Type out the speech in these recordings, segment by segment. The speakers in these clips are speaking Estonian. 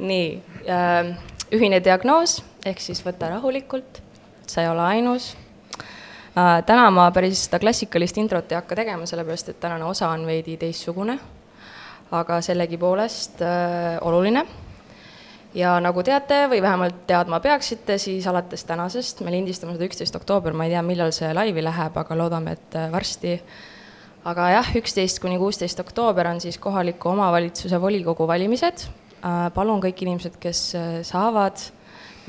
nii äh,, ühine diagnoos ehk siis võta rahulikult, sa ei ole ainus äh,. täna ma päris seda klassikalist introt ei hakka tegema, sellepärast et tänane osa on veidi teistsugune, aga sellegipoolest äh, oluline ja nagu teate või vähemalt teadma peaksite, siis alates tänasest, me lindistame seda üksteist oktoober, ma ei tea, millal see laivi läheb, aga loodame, et äh, varsti. aga jah, üksteist kuni kuusteist oktoober on siis kohaliku omavalitsuse volikogu valimised. Äh, palun kõik inimesed, kes äh, saavad,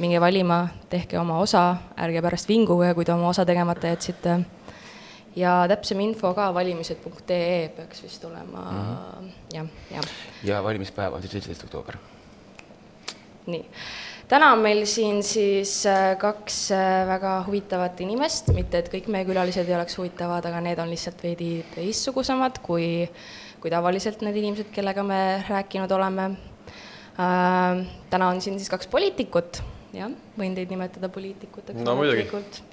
minge valima, tehke oma osa, ärge pärast vinguge, kui te oma osa tegemata jätsite. ja täpsem info ka valimised.ee peaks vist olema mm -hmm. jah, jah. ja valimispäev on siis seitseteist oktoober nii, täna on meil siin siis äh, kaks väga huvitavat inimest, mitte et kõik meie külalised ei oleks huvitavad, aga need on lihtsalt veidi teistsugusemad kui, kui tavaliselt need inimesed, kellega me rääkinud oleme. Äh, täna on siin siis kaks poliitikut jah, võin teid nimetada poliitikuteks. no muidugi.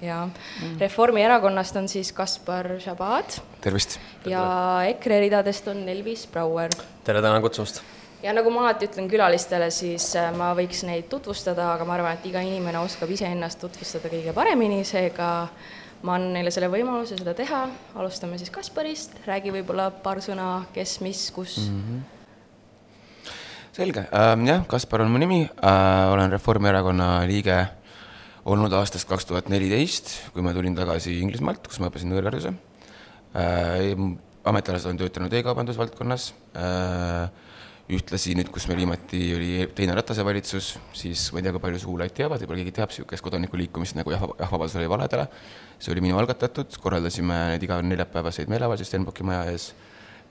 ja mm. Reformierakonnast on siis Kaspar Šabad. tervist. ja EKRE ridadest on Elvis Brouer. tere, tänan kutsumast ja nagu ma alati ütlen külalistele, siis äh, ma võiks neid tutvustada, aga ma arvan, et iga inimene oskab iseennast tutvustada kõige paremini, seega ma annan neile selle võimaluse seda teha, alustame siis Kasparist, räägi võib-olla paar sõna, kes, mis, kus mm. -hmm selge ähm,, jah, Kaspar on mu nimi äh,, olen Reformierakonna liige olnud aastast kaks tuhat neliteist, kui ma tulin tagasi Inglismaalt, kus ma õppisin kõrghariduse äh,. ametialased olen töötanud e-kaubandusvaldkonnas äh, ühtlasi nüüd, kus meil viimati oli teine Ratase valitsus, siis ma ei tea, kui palju suulaid teavad, võib-olla keegi teab niisugust kodanikuliikumist nagu Jah, jah, vabadus oli valedele. see oli minu algatatud, korraldasime neid iga neljapäevaseid meeleavaldusi Stenbocki maja ees.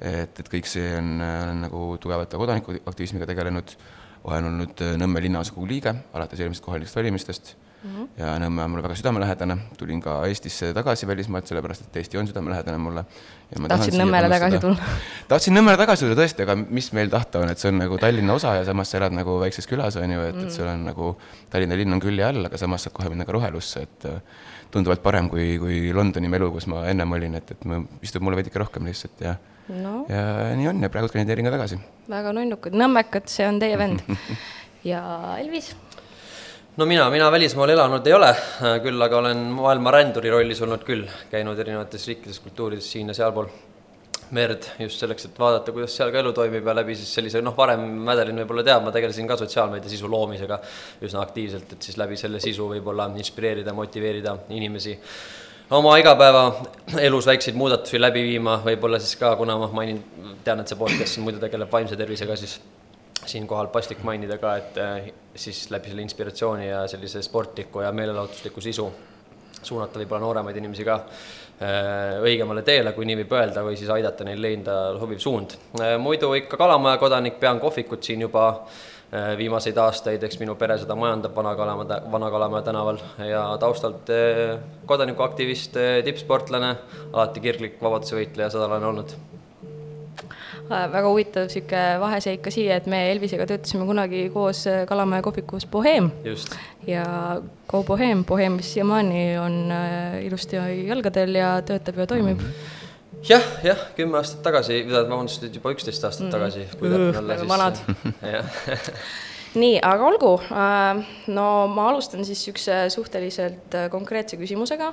Et, et kõik see on, olen nagu tugevalt kodanikuaktivismiga tegelenud, olen olnud Nõmme linnaosakogu liige alates eelmisest kohalikest valimistest mm. -hmm. ja Nõmme on mulle väga südamelähedane, tulin ka Eestisse tagasi välismaalt, sellepärast et Eesti on südamelähedane mulle. tahtsid Nõmmele tagasi tulla? tahtsin Nõmmele tagasi tulla tõesti, aga mis meil tahta on, et see on nagu Tallinna osa ja samas sa elad nagu väikses külas, on ju, et mm, -hmm. et sul on nagu Tallinna linn on külje all, aga samas saad kohe minna ka rohelusse, et äh, tunduvalt parem kui, kui Londoni melu, kus ma ennem olin, et, et istub mulle veidike rohkem lihtsalt ja no. ja nii on ja praegu kandideerin ka tagasi. väga nunnukad, nõmmekad, see on teie vend ja Elvis no mina, mina välismaal elanud ei ole, küll aga olen maailma ränduri rollis olnud küll, käinud erinevates riikides, kultuurides siin ja sealpool merd just selleks, et vaadata, kuidas seal ka elu toimib ja läbi siis sellise noh, varem Mädelin võib-olla teab, ma tegelesin ka sotsiaalmeedia sisu loomisega üsna aktiivselt, et siis läbi selle sisu võib-olla inspireerida, motiveerida inimesi oma igapäevaelus väikseid muudatusi läbi viima, võib-olla siis ka, kuna ma mainin, tean, et see podcast siin muidu tegeleb vaimse tervisega, siis siinkohal paslik mainida ka, et eh, siis läbi selle inspiratsiooni ja sellise sportliku ja meelelahutusliku sisu suunata võib-olla nooremaid inimesi ka eh, õigemale teele, kui nii võib öelda, või siis aidata neil leida sobiv suund. Eh, muidu ikka Kalamaja kodanik, pean kohvikut siin juba viimaseid aastaid, eks minu pere seda majandab Vana-Kalamaja, Vana-Kalamaja tänaval ja taustalt kodanikuaktivist, tippsportlane, alati kirglik vabadusevõitleja, seda olen olnud Äh, väga huvitav sihuke vaheseik ka siia, et me Elvisega töötasime kunagi koos äh, Kalamaja kohvikus Boheem. ja Go Boheem, Boheem, mis siiamaani on äh, ilusti jalgadel ja töötab ja toimib mm. -hmm jah, jah, kümme aastat tagasi, vabandust, nüüd juba üksteist aastat mm. tagasi. väga vanad nii, aga olgu, no ma alustan siis niisuguse suhteliselt konkreetse küsimusega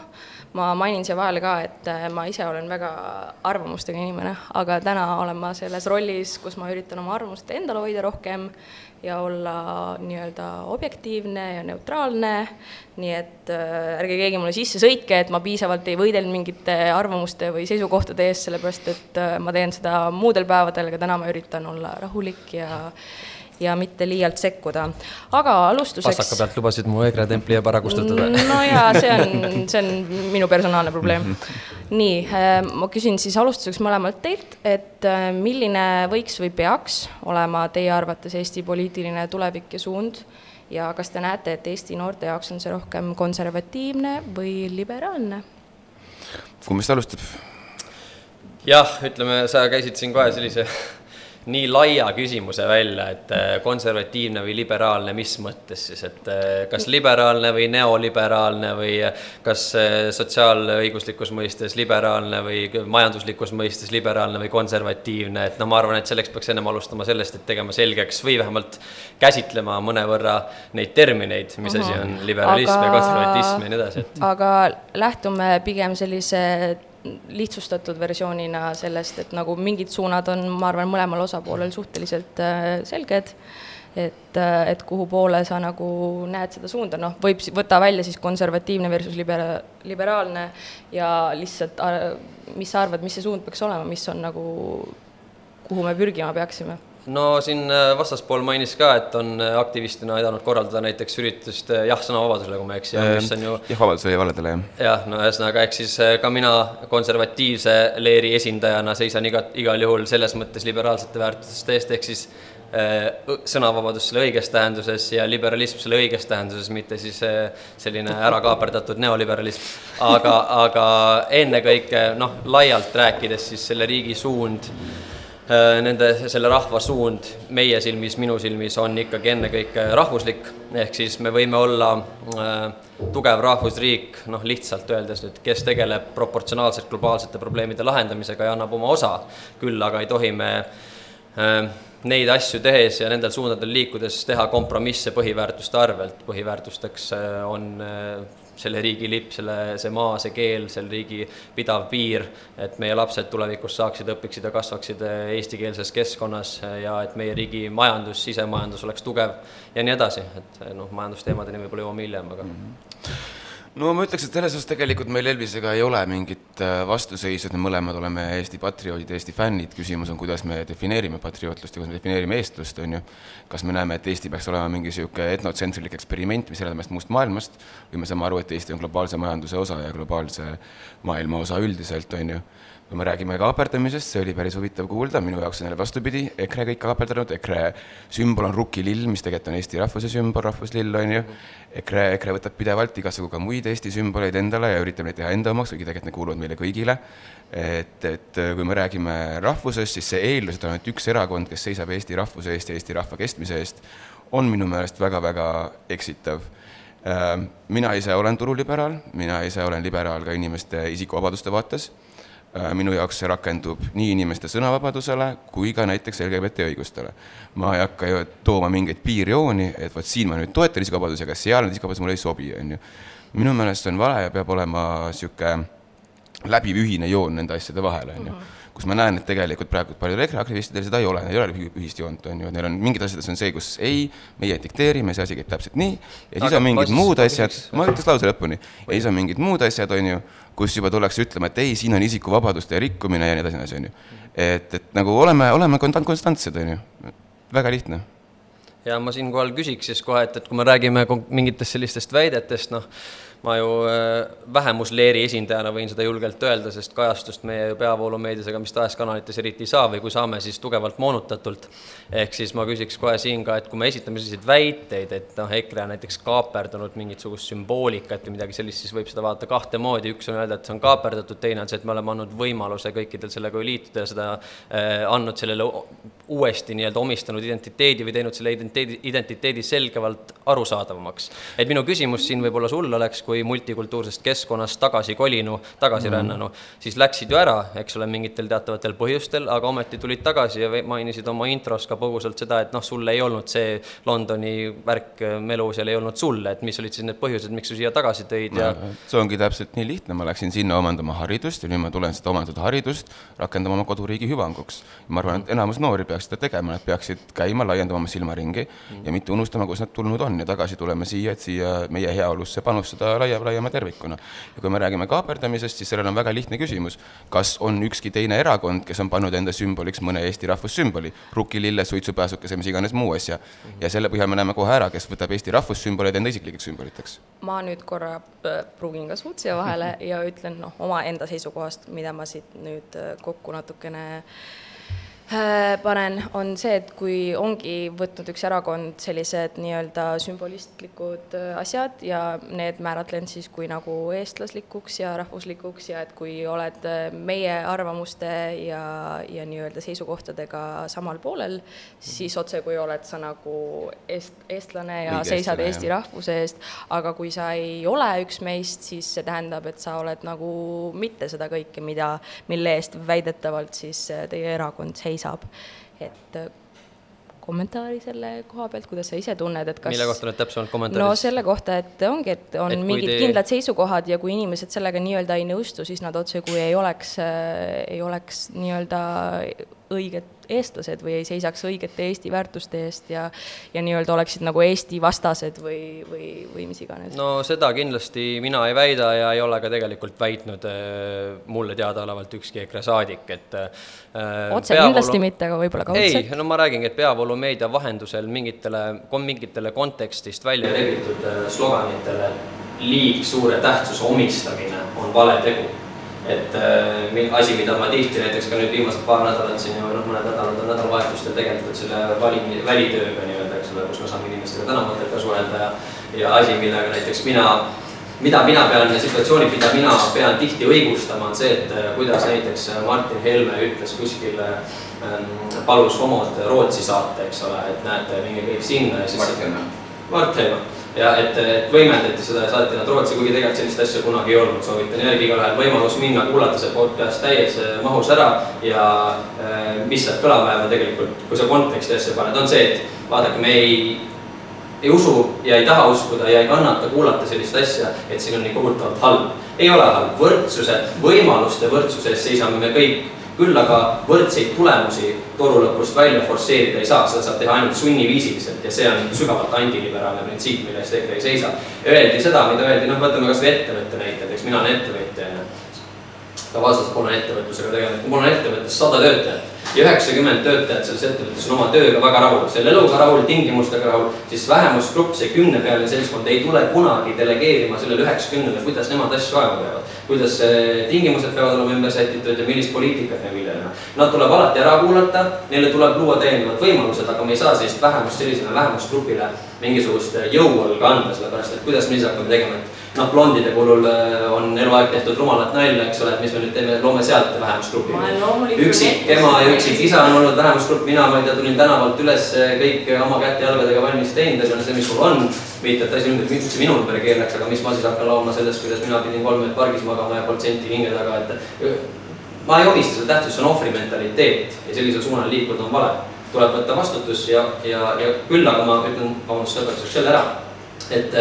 ma mainin siia vahele ka, et äh, ma ise olen väga arvamustega inimene, aga täna olen ma selles rollis, kus ma üritan oma arvamust endale hoida rohkem ja olla nii-öelda objektiivne ja neutraalne, nii et äh, ärge keegi mulle sisse sõitke, et ma piisavalt ei võidelnud mingite arvamuste või seisukohtade eest, sellepärast et äh, ma teen seda muudel päevadel, aga täna ma üritan olla rahulik ja ja mitte liialt sekkuda. aga alustuseks. pastaka pealt lubasid mu EKRE templi ära kustutada. no ja see on, see on minu personaalne probleem. Nii, äh, ma küsin siis alustuseks mõlemalt teilt, et äh, milline võiks või peaks olema teie arvates Eesti poliitiline tulevik ja suund ja kas te näete, et Eesti noorte jaoks on see rohkem konservatiivne või liberaalne? kumb meist alustab? jah, ütleme, sa käisid siin kohe sellise nii laia küsimuse välja, et äh, konservatiivne või liberaalne, mis mõttes siis, et äh, kas liberaalne või neoliberaalne või kas sotsiaalõiguslikus mõistes liberaalne või majanduslikus mõistes liberaalne või konservatiivne, et noh, ma arvan, et selleks peaks ennem alustama sellest, et tegema selgeks või vähemalt käsitlema mõnevõrra neid termineid, mis asi on liberalism aga... ja konservatism ja nii edasi, et aga lähtume pigem sellise lihtsustatud versioonina sellest, et nagu mingid suunad on, ma arvan, mõlemal osapoolel suhteliselt äh, selged, et, äh, et kuhu poole sa nagu näed seda suunda, noh, võib võtta välja siis konservatiivne versus libera-, liberaalne ja lihtsalt, mis sa arvad, mis see suund peaks olema, mis on nagu, kuhu me pürgima peaksime no siin äh, vastaspool mainis ka, et on äh, aktivistina aidanud korraldada näiteks üritust äh, Jah sõnavabadusele, kui ma ei eksi, mis on ju jah, vabadusele ja valedele, jah. jah, no ühesõnaga, ehk siis ka mina konservatiivse leeri esindajana seisan iga, igal juhul selles mõttes liberaalsete väärtuste eest, ehk siis sõnavabadus selle õiges tähenduses ja liberalism selle õiges tähenduses, mitte siis selline ära kaaperdatud neoliberalism. aga, aga ennekõike noh, laialt rääkides siis selle riigi suund nende, selle rahva suund meie silmis, minu silmis on ikkagi ennekõike rahvuslik, ehk siis me võime olla äh, tugev rahvusriik, noh lihtsalt öeldes nüüd, kes tegeleb proportsionaalselt globaalsete probleemide lahendamisega ja annab oma osa, küll aga ei tohi me äh, neid asju tehes ja nendel suundadel liikudes teha kompromisse põhiväärtuste arvelt, põhiväärtusteks on selle riigi lipp, selle, see maa, see keel, selle riigi pidav piir, et meie lapsed tulevikus saaksid, õpiksid ja kasvaksid eh, eestikeelses keskkonnas ja et meie riigi majandus, sisemajandus oleks tugev ja nii edasi, et eh, noh, majandusteemadeni võib-olla jõuame hiljem, aga mm -hmm no ma ütleks, et selles osas tegelikult meil Elvisega ei ole mingit äh, vastuseisu, et me mõlemad oleme Eesti patrioodid, Eesti fännid, küsimus on, kuidas me defineerime patriootlust ja kuidas me defineerime eestlust, on ju. kas me näeme, et Eesti peaks olema mingi niisugune etnotsentrilik eksperiment, mis eleneb meist muust maailmast, või me saame aru, et Eesti on globaalse majanduse osa ja globaalse maailma osa üldiselt, on ju kui me räägime kaaperdamisest, see oli päris huvitav kuulda, minu jaoks on jälle vastupidi, EKRE kõik kaaperdanud, EKRE sümbol on rukkilill, mis tegelikult on Eesti rahvuse sümbol, rahvuslill, on ju. EKRE, EKRE võtab pidevalt igasugu ka muid Eesti sümboleid endale ja üritab neid teha enda omaks, kuigi tegelikult need kuuluvad meile kõigile. et, et kui me räägime rahvusest, siis see eeldus, et on ainult üks erakond, kes seisab Eesti rahvuse eest ja Eesti rahva kestmise eest, on minu meelest väga-väga eksitav äh, mina ise olen turuliberaal, mina ise olen liberaal ka inimeste isikuvabaduste vaates minu jaoks see rakendub nii inimeste sõnavabadusele kui ka näiteks LGBT õigustele. ma ei hakka ju tooma mingeid piirjooni, et vot siin ma nüüd toetan isikuvabadusi, aga seal need isikuvabadused mulle ei sobi, on ju. minu meelest on vale ja peab olema niisugune läbiv ühine joon nende asjade vahel, on ju mhm. Kus ma näen, et tegelikult praegu paljudel EKRE aktivistidel seda ei ole, neil ei ole ühist joont, on ju, neil on mingid asjades on see, kus ei, meie dikteerime, see asi käib täpselt nii, ja siis Aga on mingid muud asjad, ma ütleks lause lõpuni, ja siis on mingid muud asjad, on ju, kus juba tullakse ütlema, et ei, siin on isikuvabaduste rikkumine ja nii edasi, edasi, on ju. et, et nagu oleme, oleme konstantsed, on ju, väga lihtne ja ma siinkohal küsiks siis kohe, et, et kui me räägime mingitest sellistest väidetest, noh, ma ju äh, vähemusleeri esindajana võin seda julgelt öelda, sest kajastust meie peavoolumeedias ega mis tahes kanalites eriti ei saa või kui saame, siis tugevalt moonutatult. ehk siis ma küsiks kohe siin ka, et kui me esitame selliseid väiteid, et noh, EKRE on näiteks kaaperdunud mingisugust sümboolikat või midagi sellist, siis võib seda vaadata kahte moodi, üks on öelda, et see on kaaperdatud, teine on see, et me oleme andnud võimaluse kõikidel sellega liituda ja seda eh, andnud sellele uuesti nii-öelda omistanud identiteedi või teinud selle identiteedi, identiteedi selgevalt arusaadavamaks. et minu küsimus siin võib-olla sulle oleks, kui kui multikultuursest keskkonnast tagasi kolinu, tagasi mm. rännanu, siis läksid ju ära, eks ole, mingitel teatavatel põhjustel, aga ometi tulid tagasi ja mainisid oma intros ka põgusalt seda, et noh, sul ei olnud see Londoni värk melu seal ei olnud sulle, et mis olid siis need põhjused, miks sa siia tagasi tõid ja, ja see ongi täpselt nii lihtne, ma läksin sinna omandama haridust ja nüüd ma tulen seda omandatud haridust rakendama oma koduriigi hüvanguks. ma arvan, et enamus noori peaks seda tegema, nad peaksid käima, laiendama oma silmaringi mm. ja mitte unustama, kust nad tulnud on ja tagasi tulema siia, et siia meie heaolusse panustada laia, laiema tervikuna. ja kui me räägime kaaperdamisest, siis sellel on väga lihtne küsimus. kas on ükski teine erakond, kes on pannud enda sümboliks mõne Eesti rahvussümboli, rukkilille, suitsupääsukese, mis iganes muu asja. ja selle põhjal me näeme kohe ära, kes võtab Eesti rahvussümboleid enda isiklikeks sümboliteks. ma nüüd korra äh, pruugin ka suud siia vahele ja ütlen noh, omaenda seisukohast, mida ma siit nüüd äh, kokku natukene Äh, panen, on see, et kui ongi võtnud üks erakond sellised nii-öelda sümbolistlikud äh, asjad ja need määratlen siis kui nagu eestlaslikuks ja rahvuslikuks ja et kui oled äh, meie arvamuste ja, ja nii-öelda seisukohtadega samal poolel, siis otse kui oled sa nagu eest, eestlane ja Õige seisad eestlane, Eesti jah. rahvuse eest, aga kui sa ei ole üks meist, siis see tähendab, et sa oled nagu mitte seda kõike, mida, mille eest väidetavalt siis teie erakond seisab seisab. et äh, kommentaari selle koha pealt, kuidas sa ise tunned, et kas mille kohta need täpsemalt kommentaarid? no selle kohta, et ongi, et on et mingid te... kindlad seisukohad ja kui inimesed sellega nii-öelda ei nõustu, siis nad otse kui ei oleks äh,, ei oleks nii-öelda õiged eestlased või ei seisaks õigete Eesti väärtuste eest ja ja nii-öelda oleksid nagu Eesti vastased või, või, või mis iganes? no seda kindlasti mina ei väida ja ei ole ka tegelikult väitnud äh, mulle teadaolevalt ükski EKRE saadik, et äh, otse peavoolu... kindlasti mitte, aga võib-olla kaudselt? ei, no ma räägingi, et peavoolumeedia vahendusel mingitele, mingitele kontekstist välja levitud äh, sloganitele liig suure tähtsuse omistamine on vale tegu et äh, asi, mida ma tihti näiteks ka nüüd viimased paar nädalat siin ja noh, mõned nädalad on nädalavahetustel tegelenud selle valimi, välitööga nii-öelda, eks ole, kus me saame inimestega tänavatel ka suhelda ja ja asi, millega näiteks mina, mida mina pean, situatsioonid, mida mina pean tihti õigustama, on see, et äh, kuidas näiteks Martin Helme ütles kuskil ähm, palus homod Rootsi saata, eks ole, et näete, minge kõik sinna ja siis Mart Helme. Mart Helme ja et, et võimendati seda ja saati nad Rootsi, kuigi tegelikult sellist asja kunagi ei olnud, soovitan järgi igalühel võimalus minna, kuulata see podcast täies mahus ära ja äh, mis sealt kõlama jääb, on tegelikult, kui sa konteksti asja paned, on see, et vaadake, me ei, ei usu ja ei taha uskuda ja ei kannata kuulata sellist asja, et siin on nii kohutavalt halb. ei ole halb, võrdsuse, võimaluste võrdsuse eest seisame me kõik küll aga võrdseid tulemusi toru lõpust välja forsseerida ei saa, seda saab teha ainult sunniviisiliselt ja see on sügavalt antiliberaalne printsiip, mille eest EKRE ei seisa. Öeldi seda, mida öeldi, noh, võtame kasvõi ettevõtte näite, näiteks mina olen ettevõtja, onju. ka vastaspool on ettevõtlusega tegelenud, mul on ettevõttes sada töötajat ja üheksakümmend töötajat selles ettevõttes on oma tööga väga rahul, selle eluga rahul, tingimustega rahul, siis vähemusgrupp, see kümnepealine seltskond ei tule kunagi delegeerima sellele üheksakümnele, kuidas nemad asju ajama peavad. Kuidas tingimused peavad olema ümber sätitud ja millist poliitikat me viljeleme. Nad tuleb alati ära kuulata, neile tuleb luua täiendavad võimalused, aga me ei saa sellist vähemust sellisele vähemusgrupile mingisugust jõuõlga anda, sellepärast et kuidas me siis hakkame tegema, et noh, blondide puhul äh, on eluaeg tehtud rumalat nalja, eks ole, et mis me nüüd teeme, loome sealt vähemusgrupi. üksik ema ja üksik isa on olnud vähemusgrupp, mina, ma ei tea, tulin tänavalt üles kõik oma käte-jalgadega valmis teinud, see on see, mis mul on. Et asi nüüd üldse minu ümber keerleks, aga mis ma siis hakkan laulma sellest, kuidas mina pidin kolm ööd pargis magama ja protsenti hinge taga, et ma ei omista seda tähtsust, see on ohvrimentaliteet ja sellisel suunal liikuda on vale. tuleb võtta vastutus ja, ja, ja küll aga ma ütlen, vabandust, lõpetuseks selle ära, et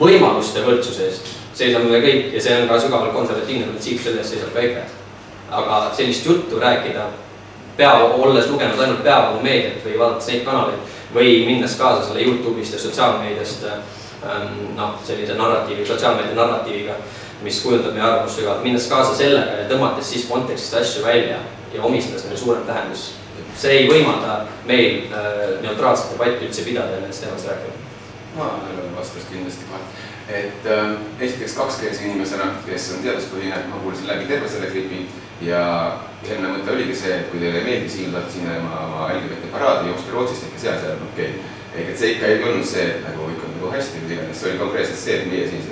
võimaluste võrdsuse eest seisame me kõik ja see on ka sügavalt konservatiivne printsiip, selle eest seisab ka EKRE. aga sellist juttu rääkida, pea, olles lugenud ainult peavoolumeediat või vaadates neid kanaleid või minnes kaasa selle Youtube'ist ja sotsiaalmeediast ähm, noh, sellise narratiivi, sotsiaalmeedia narratiiviga, mis kujundab meie arvamust sügavalt, minnes kaasa sellega ja tõmmates siis kontekstist asju välja ja omistades neile suurem tähendus. see ei võimalda meil äh, neutraalset debatti üldse pidada ja nendest teemadest rääkida ma olen vastus kindlasti kohe. et äh, esiteks kakskeelse inimesena, kes on teaduspõhine, ma kuulasin läbi terve selle klipi ja eelmine mõte oligi see, et kui teile ei meeldi siin, tulete sinna oma, oma LGBT paraadi, jookske Rootsist ikka seal, seal on okei okay.. ehk et see ikka ei olnud see, et nagu kõik on nagu hästi või iganes, see oli konkreetselt see, et meie siin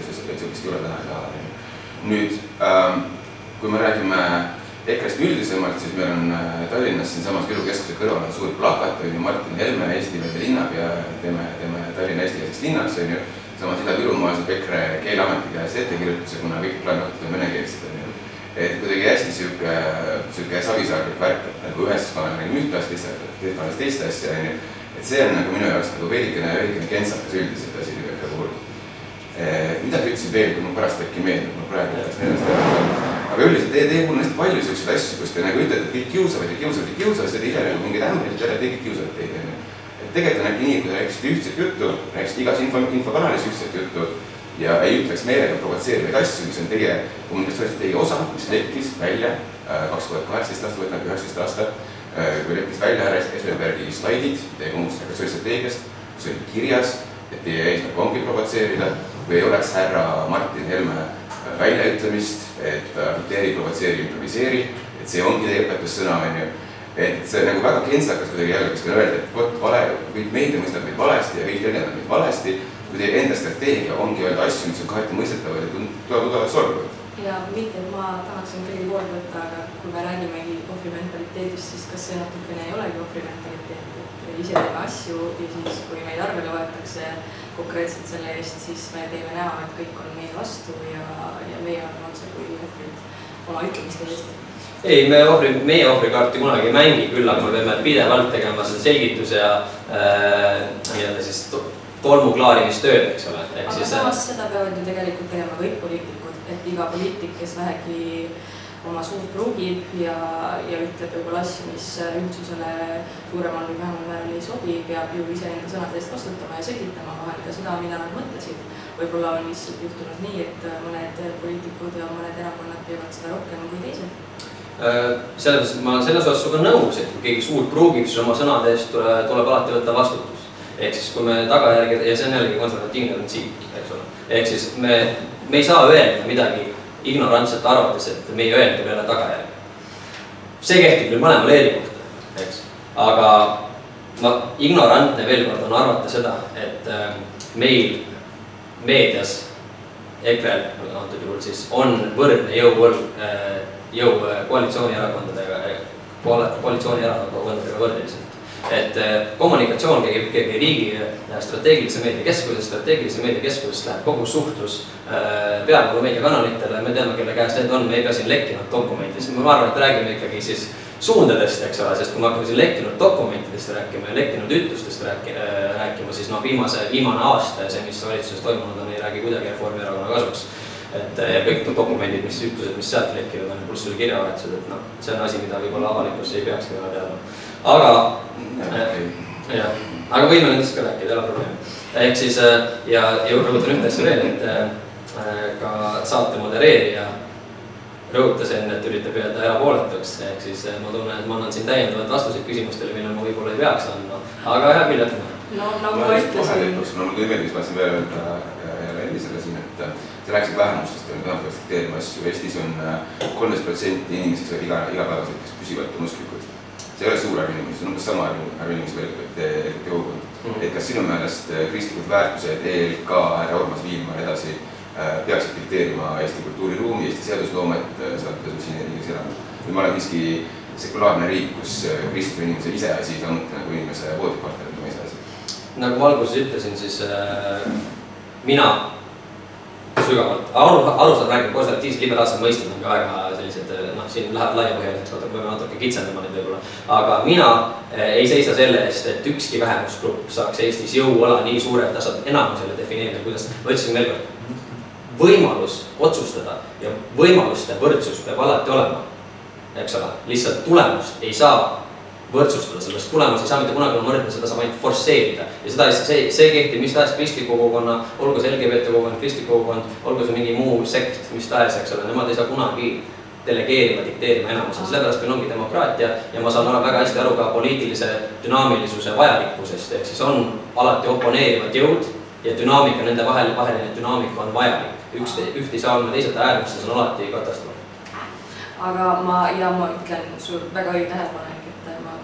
sellist jura täna ei taha. nüüd ähm, kui me räägime EKRE-st üldisemalt, siis meil on äh, Tallinnas siinsamas Viru keskuse kõrval on suur plakat, on ju, Martin Helme, Eestimeelse linnapea, teeme, teeme Tallinna eestikeelseks linnaks, on ju. samas Ida-Virumaal saab EKRE Keeleameti käest ettekirjutuse, kuna kõik plakaatid on venekeelsed, on ju. Et kuidagi hästi sihuke, sihuke savisaarlik värk, et nagu ühes paneme nagu ühte asja, teises paneme teist asja, on ju. et see on nagu minu jaoks nagu veidikene, veidikene kentsakas üldiselt asi EKRE puhul. Eh, midagi ütlesin veel, kui mul pärast äkki meeldib, mul praegu läks meelest ära aga üldiselt teie, teie puhul on hästi palju siukseid asju, kus te nagu ütlete, et kõik kiusavad ja kiusavad ja kiusavad, siis te ise nagu mingid ämbrid jälle tegid kiusavad teid, onju. et tegelikult on äkki nii, kui te rääkisite ühtset juttu, rääkisite igas info, infokanalis ühtset juttu ja ei ütleks meelega provotseerivaid asju, mis on teie kommunikatsioonist teie osa, mis lekkis välja äh, kaks tuhat kaheksateist aasta, võtame üheksateist aasta, äh, kui lekkis välja härra Espenbergi slaidid teie kommunikatsioonistrateegiast, kus oli kirjas, et teie eesmärk ongi provotseerida, kui ei oleks härra Martin Helme väljaütlemist, et agiteeri, provotseeri, improviseeri, et see ongi teie õpetussõna, on ju. et see nagu väga kentsakas kuidagi jälle kuskil öelda, et vot vale, kõik meedia mõistab meid valesti ja kõik tõlgendavad meid valesti, kui teie enda strateegia ongi öelda asju, mis on kaheti mõistetavad ja tugevalt solvavad. ja mitte, et ma tahaksin kellegi poolt võtta, aga kui me räägimegi ohvrimentaliteedist, siis kas see natukene ei olegi ohvrimentaliteet, et ise teeme asju ja siis, kui meid arvele võetakse konkreetselt selle eest, siis me teeme näo, et kõik on meie vastu ja, ja meie oleme otsekui ohvrid oma ütlemiste eest ei, me ohvri, meie ohvrikaarti kunagi ei mängi, küll aga me peame pidevalt tegema seda selgituse ja äh, nii-öelda siis tolmuklaarimistööd, eks ole. aga siis, samas äh, seda peavad ju tegelikult tegema kõik poliitikud, et iga poliitik, kes vähegi oma suud pruugib ja, ja ütleb võib-olla asju, mis üldsusele suuremal või vähemal määral ei sobi, peab ju iseenda sõnade eest vastutama ja selgitama vahel ka seda, mida nad mõtlesid. võib-olla on lihtsalt juhtunud nii, et mõned poliitikud ja mõned erakonnad teevad seda rohkem kui teised Äh, selles ma selles osas sinuga nõus, et kui keegi suurt pruugib, siis oma sõnade eest tuleb, tuleb alati võtta vastutus. Ehk siis, kui me tagajärgi ja see on jällegi konservatiivne printsiip, eks ole. ehk siis me, me ei saa öelda midagi ignorantselt arvates, et meie öeldul ei ole tagajärgi. see kehtib küll mõlemale eri kohta, eks, aga ma, ignorantne veel kord on arvata seda, et äh, meil meedias, EKRE-l antud juhul siis on võrdne jõuvõrd äh, jõu äh, koalitsioonierakondadega, koalitsioonierakondadega võrdeliselt. Et äh, kommunikatsioon käib ikkagi riigi äh, strateegilise meedia keskusest, strateegilise meedia keskusest läheb kogu suhtlus peavoolu meediakanalitele, me teame, kelle käes need on, me ei pea siin lekkinud dokumentides, ma arvan, et räägime ikkagi siis suundadest, eks ole, sest kui me hakkame siin lekkinud dokumentidest rääkima ja lekkinud ütlustest rääki-, rääkima, siis noh, viimase, viimane aasta ja see, mis valitsuses toimunud on, ei räägi kuidagi Reformierakonna kasuks. Et ja kõik need dokumendid, mis ütlused, mis sealt lekkinud on, pluss veel kirjavahetused, et noh, see on asi, mida võib-olla avalikkus ei peakski väga teadma. Aga äh, jah, aga võime nendest ka rääkida, ei ole probleemi. ehk siis äh, ja, ja rõhutan ühte asja veel, et äh, ka saate modereerija rõhutas enne, et üritab jääda erapooletuks, ehk siis ma tunnen, et ma annan siin täiendavaid vastuseid küsimustele, millele ma võib-olla ei peaks andma, aga hea küll, jätkame. no nagu ma ütlesin. no mul tuli meelde, mis ma tahtsin veel öelda jälle endisele siin, et sa rääkisid vähemustest ja me peame aktsepteerima asju, Eestis on äh, kolmteist protsenti inimesi iga, igapäevaselt, kes püsivalt on usklikud. See ei ole suur inimesi, see on umbes sama veel kui LGBT kogukond mm. -hmm. et kas sinu meelest äh, kristlikud väärtused, ELK, härra Urmas Viilma ja edasi äh, peaksid dikteerima Eesti kultuuriruumi, Eesti seadusloomet, sealhulgas siin riigis elama? või me oleme siiski sekulaarne riik, kus kristliku inimese iseasi, samuti nagu inimese voodipartner on iseasi? nagu ma alguses ütlesin, siis äh, mina sügavalt, aru, arusaadav räägib konservatiivsed liberaalsed mõisted on ka väga noh, siin läheb laiapõhjaliseks, natuke peame natuke kitsendama neid võib-olla. aga mina eh, ei seisa selle eest, et ükski vähemusgrupp saaks Eestis jõuala nii suure, et ta saab enamusele defineerida, kuidas, ma ütlesin veel kord, võimalus otsustada ja võimaluste võrdsus peab alati olema, eks ole, lihtsalt tulemust ei saa võrdsustada, sellest tulemas ei saa mitte kunagi võrdne, seda saab ainult forsseerida. ja seda, see, see kehtib mis tahes kristliku kogukonna, olgu see LGBT kogukond, kristlik kogukond, olgu see mingi muu sekt, mis tahes, eks ole, nemad ei saa kunagi delegeerima, dikteerima enamusele, sellepärast meil ongi demokraatia ja ma saan väga hästi aru ka poliitilise dünaamilisuse vajalikkusest, ehk siis on alati oponeerivad jõud ja dünaamika nende vahel, vaheline dünaamika on vajalik. üks, üht ei saa olla teised äärmustes on alati katastroof. aga ma, ja ma ütlen, sul väga õige tähelepanek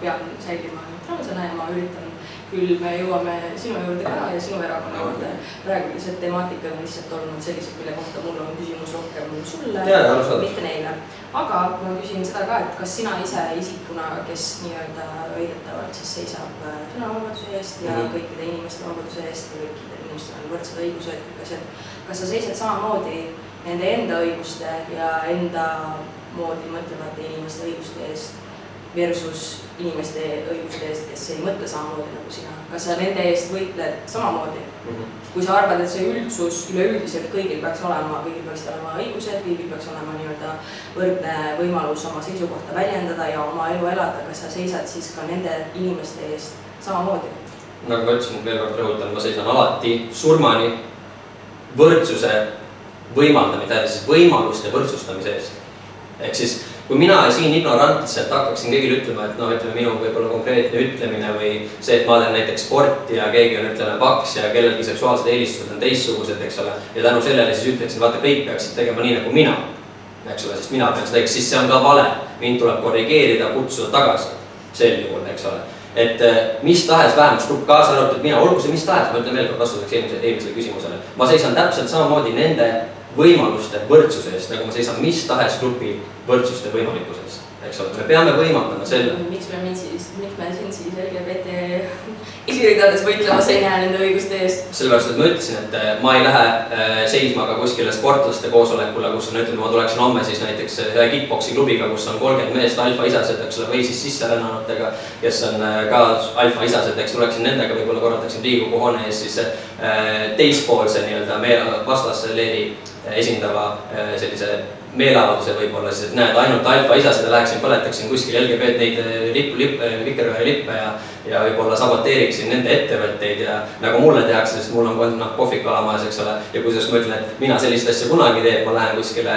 pean säilima neutraalsena ja ma üritan küll me jõuame sinu juurde ka ja sinu erakonna juurde. praegu lihtsalt temaatikad on lihtsalt olnud sellised, mille kohta mul on küsimus rohkem sulle, mitte neile. aga ma küsin seda ka, et kas sina ise isikuna, kes nii-öelda väidetavalt siis seisab äh, sõnavabaduse eest ja mm -hmm. kõikide inimeste vabaduse eest ja kõikidel inimestel on võrdsed õigused, kõik asjad. kas sa seisad samamoodi nende enda õiguste ja enda moodi mõtlevate inimeste õiguste eest versus inimeste õiguste eest, kes ei mõtle samamoodi nagu sina. kas sa nende eest võitled samamoodi mm? -hmm. kui sa arvad, et see üldsus üleüldiselt kõigil peaks olema, kõigil peaksid olema õigused, kõigil peaks olema nii-öelda võrdne võimalus oma seisukohta väljendada ja oma elu elada, kas sa seisad siis ka nende inimeste eest samamoodi? nagu ma ütlesin, veel kord rõhutan, ma seisan alati surmani võrdsuse võimaldamise, võimaluste võrdsustamise eest. ehk siis kui mina siin ignorantselt hakkaksin kõigile ütlema, et noh, ütleme minu võib-olla konkreetne ütlemine või see, et ma teen näiteks sporti ja keegi on, ütleme, paks ja kellelgi seksuaalsed eelistused on teistsugused, eks ole, ja tänu sellele siis ütleksin, vaata, kõik peaksid tegema nii nagu mina, eks ole, sest mina pean seda siis see on ka vale. mind tuleb korrigeerida, kutsuda tagasi. sel juhul, eks ole. et mis tahes vähemusgrupp, kaasa arvatud mina, olgu see mis tahes, ma ütlen veel kord vastuseks eelmisele, eelmisele küsimusele, ma seisan täpselt samamoodi nende võimaluste võrdsuse eest, nagu ma seisan mis tahes grupi võrdsuste võimalikkuse eest eks ole, me peame võimaldama selle. miks me miks me siin siis LGBT esiridades võitlemas ei näe nende õiguste eest? sellepärast, et ma ütlesin, et äh, ma ei lähe äh, seisma ka kuskile sportlaste koosolekule, kus on, ütleme, ma tuleksin homme siis näiteks äh, ühe kick-poksi klubiga, kus on kolmkümmend meest alfaisased, eks ole, või siis sisserännanutega, kes on ka alfaisased, eks tuleksin nendega, võib-olla korraldaksin Riigikogu hoone ees siis teispoolse nii-öelda meie vastasleeri esindava sellise meeleavalduse võib-olla siis, et näed, ainult alfaisased ja läheksin põletaksin kuskil LGBT neid eh, lippu, lipp, eh, vikerkaarelippe ja ja võib-olla saboteeriksin nende ettevõtteid ja nagu mulle tehakse, sest mul on noh, kohvik alamajas, eks ole, ja kusjuures ma ütlen, et mina sellist asja kunagi ei tee, et ma lähen kuskile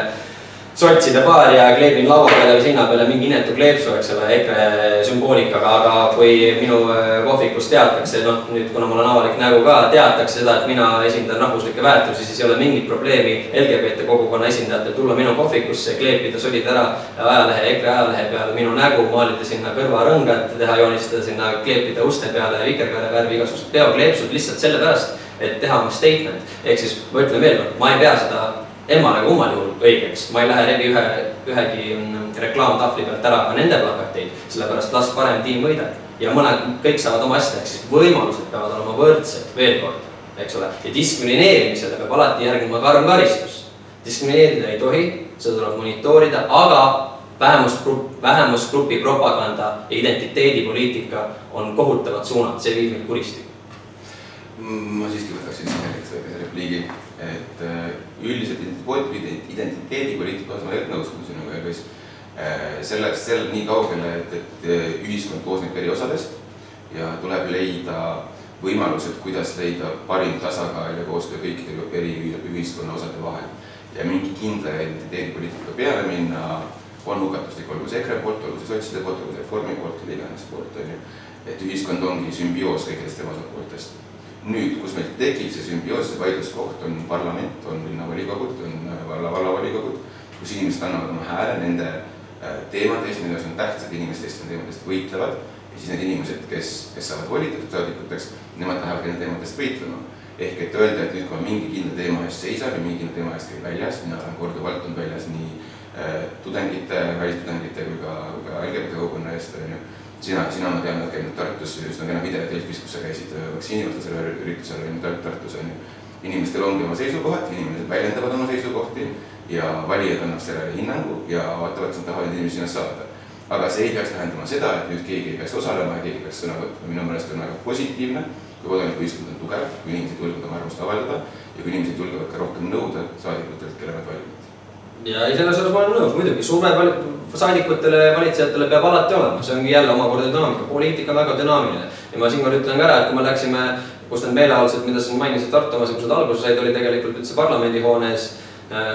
sotside paari ja kleebin laua peale või seina peale mingi inetu kleepsu, eks ole, EKRE sümboolikaga, aga kui minu äh, kohvikus teatakse, noh nüüd kuna mul on avalik nägu ka, teatakse seda, et mina esindan rahvuslikke väärtusi, siis ei ole mingit probleemi LGBT kogukonna esindajatel tulla minu kohvikusse, kleepida solid ära ajalehe, EKRE ajalehe peale minu nägu, maalida sinna kõrvarõngad, teha, joonistada sinna, kleepida uste peale vikerkaare värvi igasugused peokleepsud lihtsalt sellepärast, et teha oma statement. ehk siis ma ütlen veel kord, ma ei pea seda emmale kummal juhul õigeks, ma ei lähe läbi ühe, ühegi mm, reklaamtahvli pealt ära ka nende plakateid, sellepärast las parem tiim võidab. ja mõned, kõik saavad oma asja, ehk siis võimalused peavad olema võrdsed, veel kord, eks ole, ja diskrimineerimisele peab alati järgnema karm karistus. diskrimineerida ei tohi, seda tuleb monitoorida, aga vähemusgrupp, vähemusgrupi propaganda ja identiteedipoliitika on kohutavad suunad, see viib meid kuristikku. ma siiski võtaksin siin repliigi et äh, üldiselt identiteedipoliitika osas ma tegelikult nõustun sinuga, Elvis. Äh, sellest, selle nii kaugele, et, et äh, ühiskond koosneb eri osadest ja tuleb leida võimalused, kuidas leida parim tasakaal ja koostöö kõikide eri ühiskonna osade vahel. ja mingi kindla identiteedipoliitika peale minna on hukatuslik, olgu see EKRE poolt, olgu see sotside poolt, olgu see Reformi poolt, kelle iganes poolt, on ju. et ühiskond ongi sümbioos kõikidest tema osapooltest nüüd, kus meil tekib see sümbioos, see vaidluskoht, on parlament, on linnavolikogud, on äh, valla, vallavolikogud, kus inimesed annavad oma hääle nende äh, teemade eest, milles on tähtsad inimesed, nende teemade eest võitlevad. ja siis need inimesed, kes, kes saavad volitatud saadikuteks, nemad lähevad nende teemade eest võitlema. ehk et öelda, et nüüd, kui ma mingi kindla teema eest seisan ja mingi kindla teema eest käin väljas, mina olen korduvalt olnud väljas nii äh, tudengite, välistudengite kui ka, kui ka LGBT kogukonna eest, on ju sina, sina, ma tean, oled käinud Tartus, üsna kena video Delfis, kus sa käisid äh, vaktsiinivastasel üritusel on ju Tartus on ju. inimestel ongi oma seisukohad, inimesed väljendavad oma seisukohti ja valijad annab sellele hinnangu ja vaatavad, kas nad tahavad inimesi sinna saada. aga see ei peaks tähendama seda, et nüüd keegi ei peaks osalema ja keegi peaks sõna võtma, minu meelest on väga positiivne, kui kodanikuühiskond on tugev, kui inimesed julgevad oma arvamust avaldada ja kui inimesed julgevad ka rohkem nõuda saadikutelt, kelle nad valivad ja ei, selles osas ma olen nõus, muidugi surve saadikutele ja valitsejatele peab alati olema, see ongi jälle omakorda dünaamika, poliitika on väga dünaamiline. ja ma siinkohal ütlen ka ära, et kui me läksime, kus need meeleavaldused, mida sa mainisid Tartu omas, kus nad alguse said, oli tegelikult üldse parlamendihoones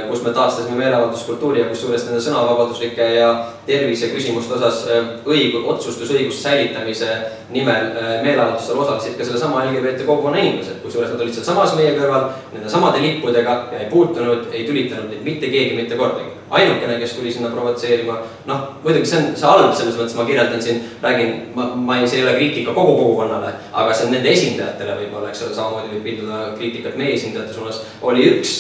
kus me taastasime meeleavalduskultuuri ja kusjuures nende sõnavabaduslike ja tervise küsimuste osas äh, õigu-, otsustusõiguse säilitamise nimel äh, meeleavaldustel osalesid ka sellesama LGBT kogukonna inimesed, kusjuures nad olid sealsamas meie kõrval nende samade lippudega ja ei puutunud, ei tülitanud neid mitte keegi mitte kordagi. ainukene, kes tuli sinna provotseerima, noh, muidugi see on, see halb, selles mõttes ma kirjeldan siin, räägin, ma, ma ei, see ei ole kriitika kogu kogukonnale, aga see on nende esindajatele võib-olla, eks ole, samamoodi võib pilduda kriitikat meie esindajate suunas, oli üks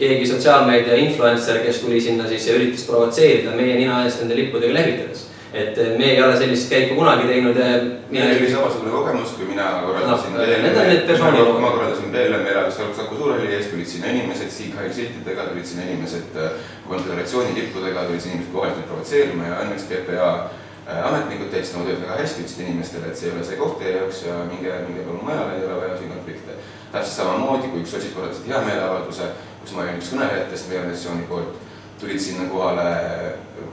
keegi sotsiaalmeedia influencer, kes tuli sinna siis ja üritas provotseerida meie nina eest nende lippudega lehvitades. et eh, me ei ole sellist käiku kunagi teinud ja mina oli samasugune kogemus, kui mina korraldasin no, need on need persoonid. ma korraldasin veel meeleavaldust Saku Suurhalli ees, tulid sinna inimesed Sieg-Heil siltidega, tulid sinna inimesed eh, konföderatsiooni lippudega, tulid sinna inimesed kohalikult provotseerima ja õnneks PPA eh, ametnikud tegid oma tööd väga hästi, ütlesid inimestele, et see ei ole see koht teie jaoks ja minge, minge palun mujale, ei ole vaja siin konflikte. täpselt samamoodi, kui üks sotsid korraldasid hea meeleavalduse kus ma olin üks kõnelejatest meie organisatsiooni poolt, tulid sinna kohale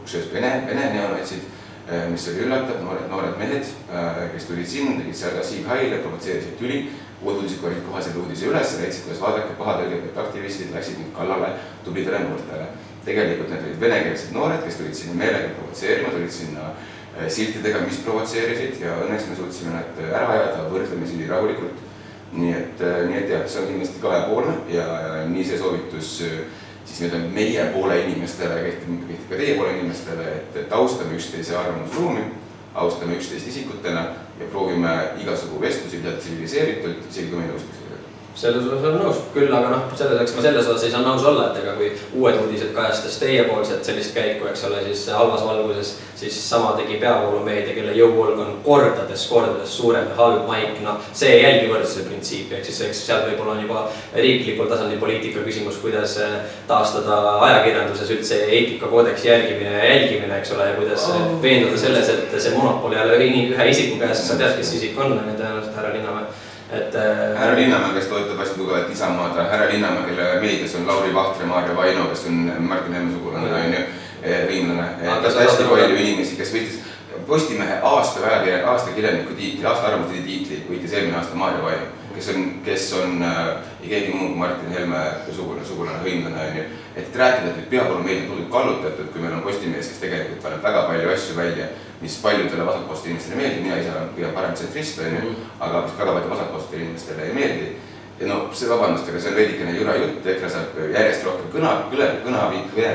kusjuures vene, vene neonatsid, eh, mis oli üllatav, noored, noored mehed, eh, kes tulid sinna, tegid seal ka Siig Haile, provotseerisid tüli, uudised korjasid kohe selle uudise üles, leidsid, kuidas vaadake, pahad LGBT aktivistid läksid nüüd kallale tublidele noortele. tegelikult need olid venekeelsed noored, kes tulid sinna meelega provotseerima, tulid sinna eh, siltidega, mis provotseerisid ja õnneks me suutsime nad ära ajada võrdlemisi rahulikult nii et, äh, nii et jah, see on kindlasti kahepoolne ja, ja nii see soovitus äh, siis nii-öelda meie poole inimestele kehtib, kehtib ka teie poole inimestele, et, et austame üksteise arvamusruumi, austame üksteist isikutena ja proovime igasugu vestlusi pidada tsiviliseeritult, isegi kui me ei nõustu sellega selles osas olen nõus, küll aga noh, selles, eks ma selles osas ei saa nõus olla, et ega kui Uued Uudised kajastas teiepoolset sellist käiku, eks ole, siis halvas valguses, siis sama tegi peavoolumeedia, kelle jõuhulg on kordades, kordades suurem ja halb maik, noh, see ei jälgi võrdsuse printsiipi, ehk siis eks seal võib-olla on juba riiklikul tasandil poliitika küsimus, kuidas eh, taastada ajakirjanduses üldse eetikakoodeksi järgimine ja jälgimine, eks ole, ja kuidas oh. veenduda selles, et see monopol ei ole ühe isiku käes, sa tead, kes see isik on, on ju tõenäoliselt härra Linnamäe et äh.... härra Linnamäe, kes toetab hästi tugevalt Isamaad, härra Linnamäe, kelle meedias on Lauri Vahtre, Maarja Vaino, kes on Martin Helme sugulane, on ju, hõimlane. hästi palju inimesi, kes võitis Postimehe aasta ajakirja, aasta kirjaniku tiitli, aasta arvamuste tiitli võitis eelmine aasta Maarja Vaino kes on, kes on äh, keegi muu kui Martin Helme sugulane, sugulane hõimlane, on ju. et rääkida, et nüüd peavoolumeedia tundub kallutatud, kui meil on Postimees, kes tegelikult paneb väga palju asju välja, mis paljudele vasakpoolsetele inimestele ei meeldi, mina ise olen kõige parem tsentrist, on ju, mhm. aga mis väga paljudele vasakpoolsetele inimestele ei meeldi ja no see, vabandust, aga see on veidikene jura jutt, EKRE saab järjest rohkem kõna, kõne, kõne,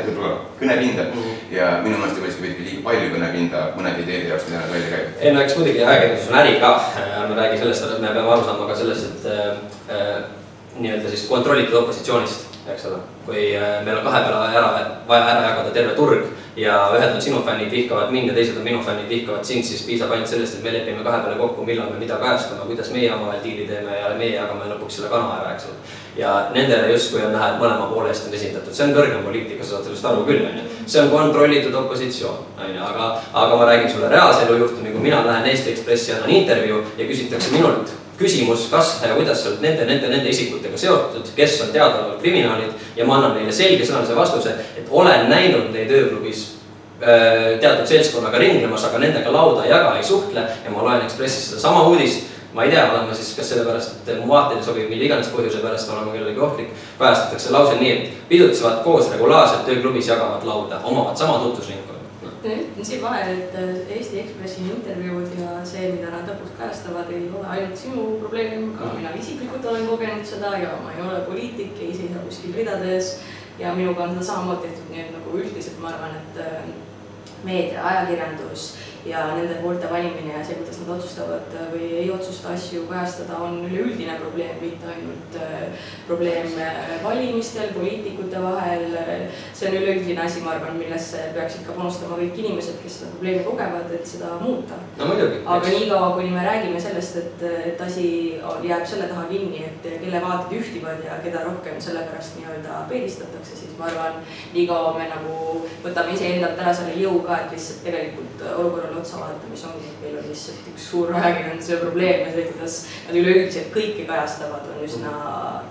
kõnepinda mm -hmm. ja minu meelest juba isegi veidike liiga palju kõnepinda mõnede ideede jaoks, mida nad välja käivad. ei no eks muidugi ajakirjandus on äri ka, ärme räägi sellest, et me peame aru saama ka sellest, et äh, äh, nii-öelda siis kontrollitud opositsioonist, eks ole. kui äh, meil on kahe peale ära, vaja ära jagada terve turg ja ühed on sinu fännid, vihkavad mind ja teised on minu fännid, vihkavad sind, siis piisab ainult sellest, et me lepime kahe peale kokku, millal me mida kajastame, kuidas meie omavahel diili teeme ja meie jagame lõpuks selle kana ära, eks ole. ja nendele justkui on näha, et mõlema poole eest on esindatud, see on kõrgem poliitika, sa saad sellest aru küll, on ju. see on kontrollitud opositsioon, on ju, aga, aga ma räägin sulle reaalse elu juhtumi, kui mina lähen Eesti Ekspressi, annan intervjuu ja küsitakse minult küsimus, kas ja kuidas sa oled nende, nende, nende isikutega seotud, kes on teadaolevalt kriminaalid ja ma annan neile selgesõnalise vastuse, et olen näinud neid ööklubis äh, teatud seltskonnaga ringlemas, aga nendega lauda ei jaga, ei suhtle ja ma loen Ekspressis sedasama uudist. Ma ei tea, olen ma siis kas sellepärast, et mu vaated ei sobi, mille iganes põhjuse pärast olen ma kellelegi ohtlik, kajastatakse lause nii, et pidutsevad koos regulaarselt ööklubis, jagavad lauda, omavad sama tutvusringkonda ütlen siin vahele, et äh, Eesti Ekspressi intervjuud ja see, mida nad lõpuks kajastavad, ei ole ainult sinu probleem, ka mina isiklikult olen kogenud seda ja ma ei ole poliitik, ei seisa kuskil ridades. Ja minuga on seda samamoodi tehtud, nii et nagu üldiselt ma arvan, et äh, meedia, ajakirjandus ja nende poolte valimine ja see, kuidas nad otsustavad või ei otsusta asju kajastada, on üleüldine probleem, mitte ainult äh, probleem äh, valimistel, poliitikute vahel. see on üleüldine asi, ma arvan, millesse peaksid ka panustama kõik inimesed, kes seda probleemi kogevad, et seda muuta no,. aga niikaua, kuni me räägime sellest, et, et asi jääb selle taha kinni, et kelle vaated ühtivad ja keda rohkem selle pärast nii-öelda peedistatakse, siis ma arvan, niikaua me nagu võtame iseendalt ära selle jõu ka, et lihtsalt tegelikult olukorral sellele otsa vaadata, mis ongi, et meil on lihtsalt üks suur ajakirjanduse probleem ja see, kuidas nad üleüldiselt kõike kajastavad, on üsna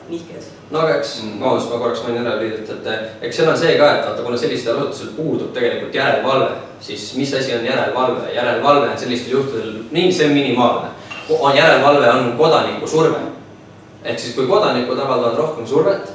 nihkes. no aga eks, vabandust, ma korraks mainin ära lühidalt, et eks seal on see ka, et vaata, kuna sellistel asutusel puudub tegelikult järelevalve, siis mis asi on järelevalve, järelevalve on sellistel juhtudel, nii, see on minimaalne. on järelevalve, on kodaniku surve. ehk siis, kui kodanikud avaldavad rohkem survet,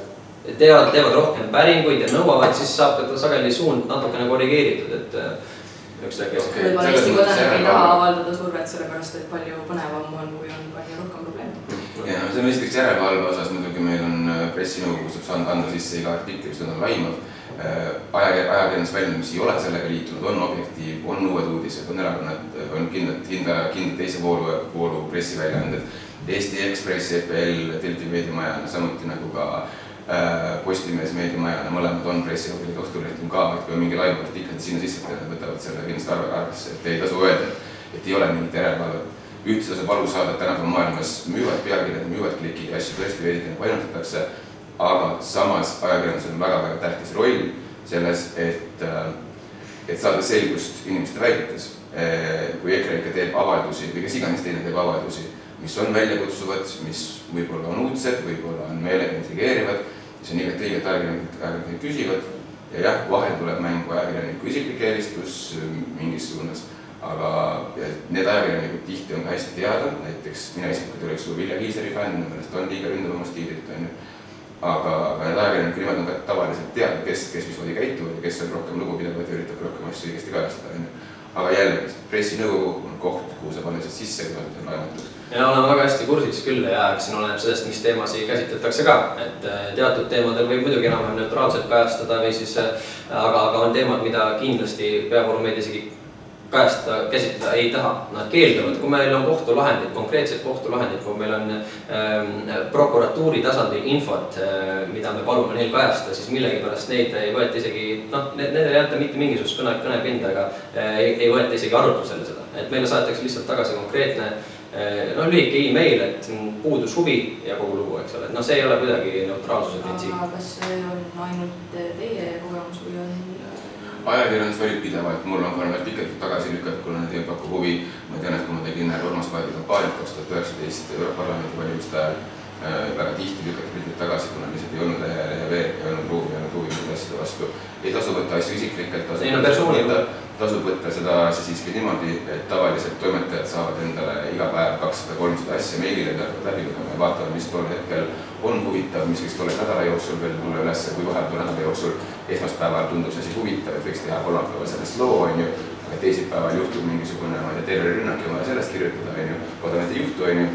teevad, teevad rohkem päringuid ja nõuavad, siis saab ka sageli suund natukene korrigeeritud, et okay.. Võib-olla Eesti kodanik ei taha avaldada survet sellepärast, et palju põnevam on, kui on palju rohkem probleeme. ja see on esiteks järelevalve osas muidugi meil on äh, pressinõukogu saab anda sisse iga artikli, mis on laimav. Äh, aja, ajakirjandusväljaandu, mis ei ole sellega liitunud, on Objektiiv, on Uued Uudised, on erakonnad, on kindlad, kindla, kindla teise voolu, voolu pressiväljaanded. Eesti Ekspress, EPL, Delfi meediamaja, samuti nagu ka äh, Äh, Postimees, Meediamajana, mõlemad on pressiabil, Õhtuleht on ka, et kui on mingi live artikkel sinna sisse, võtavad selle kindlasti arve arvesse, et ei tasu öelda, et ei ole mingit järelevalvet. üldse tasub aru saada, et tänapäeva maailmas müüvad pealkirjad, müüvad klikid ja asju tõesti veidikene painutatakse, aga samas ajakirjandusel on väga-väga tähtis roll selles, et, äh, et saada selgust inimeste väidetes. Äh, kui EKRE ikka teeb avaldusi või kes iganes teine teeb avaldusi, mis on väljakutsuvad, mis võib-olla on uudsed, võib-olla on meelega intrigeerivad mis on igati õige, et ajakirjanikud, ajakirjanikud küsivad ja jah, vahel tuleb mängu ajakirjaniku isiklik eelistus mingis suunas, aga need ajakirjanikud tihti on ka hästi teada, näiteks mina isiklikult ei ole suur Vilja Kiisleri fänn, minu meelest on liiga ründav oma stiililt, on ju. aga, aga need ajakirjaniku nimed on ka tavaliselt teada, kes, kes mismoodi käituvad ja kes on rohkem lugupidavad ja üritab rohkem asju õigesti kajastada, on ju. aga jällegi, pressinõukogu on koht, kuhu saab lihtsalt sisse, kui on laevatus ja olen väga hästi kursis küll ja eks siin oleneb sellest, mis teemasid käsitletakse ka, et äh, teatud teemadel võib muidugi enam-vähem neutraalselt kajastada või siis äh, aga, aga on teemad, mida kindlasti peavoolumeedia isegi kajastada, käsitleda ei taha, nad keelduvad, kui meil on kohtulahendid, konkreetsed kohtulahendid, kui meil on ähm, prokuratuuri tasandil infot äh,, mida me palume neil kajastada, siis millegipärast neid ei võeta isegi, noh, nendele ei anta mitte mingisugust kõne, kõnepinda, aga äh, ei, ei võeta isegi arutlusele seda, et meile saadetakse lihtsalt tagasi konkreetne äh, no lühike email, et puudus huvi ja kogu lugu, eks ole, et noh, see ei ole kuidagi neutraalsuse printsiip. aga kas see on ainult teie kogemus või on ajakirjandus valib pidevalt, mul on need pikalt tagasi lükatud, kuna need ei paku huvi. ma tean, et kui ma tegin Urmas Paeti kampaaniat kaks tuhat üheksateist Europarlamendi valimiste ajal äh,, väga tihti lükati pildid tagasi, kuna lihtsalt ei olnud lehe, lehe veer, ei olnud ruumi, ei olnud huvi nende asjade vastu. ei tasu võtta asju isiklikult, tasub, no, võtta, tasub võtta seda asja siiski niimoodi, et tavaliselt toimetajad saavad endale iga päev kakssada, kolmsada asja meilile läbi lugema ja vaatavad, mis tol hetkel on huvitav, mis võiks tolle nädala jooksul veel tulla üles, kui vahepeal nädala jooksul esmaspäeval tundus asi huvitav, et võiks teha kolmapäeval sellest loo, on ju, aga teisipäeval juhtub mingisugune, ma ei tea, terrorirünnak ja on vaja sellest kirjutada, on ju, loodame, et ei juhtu, on ju,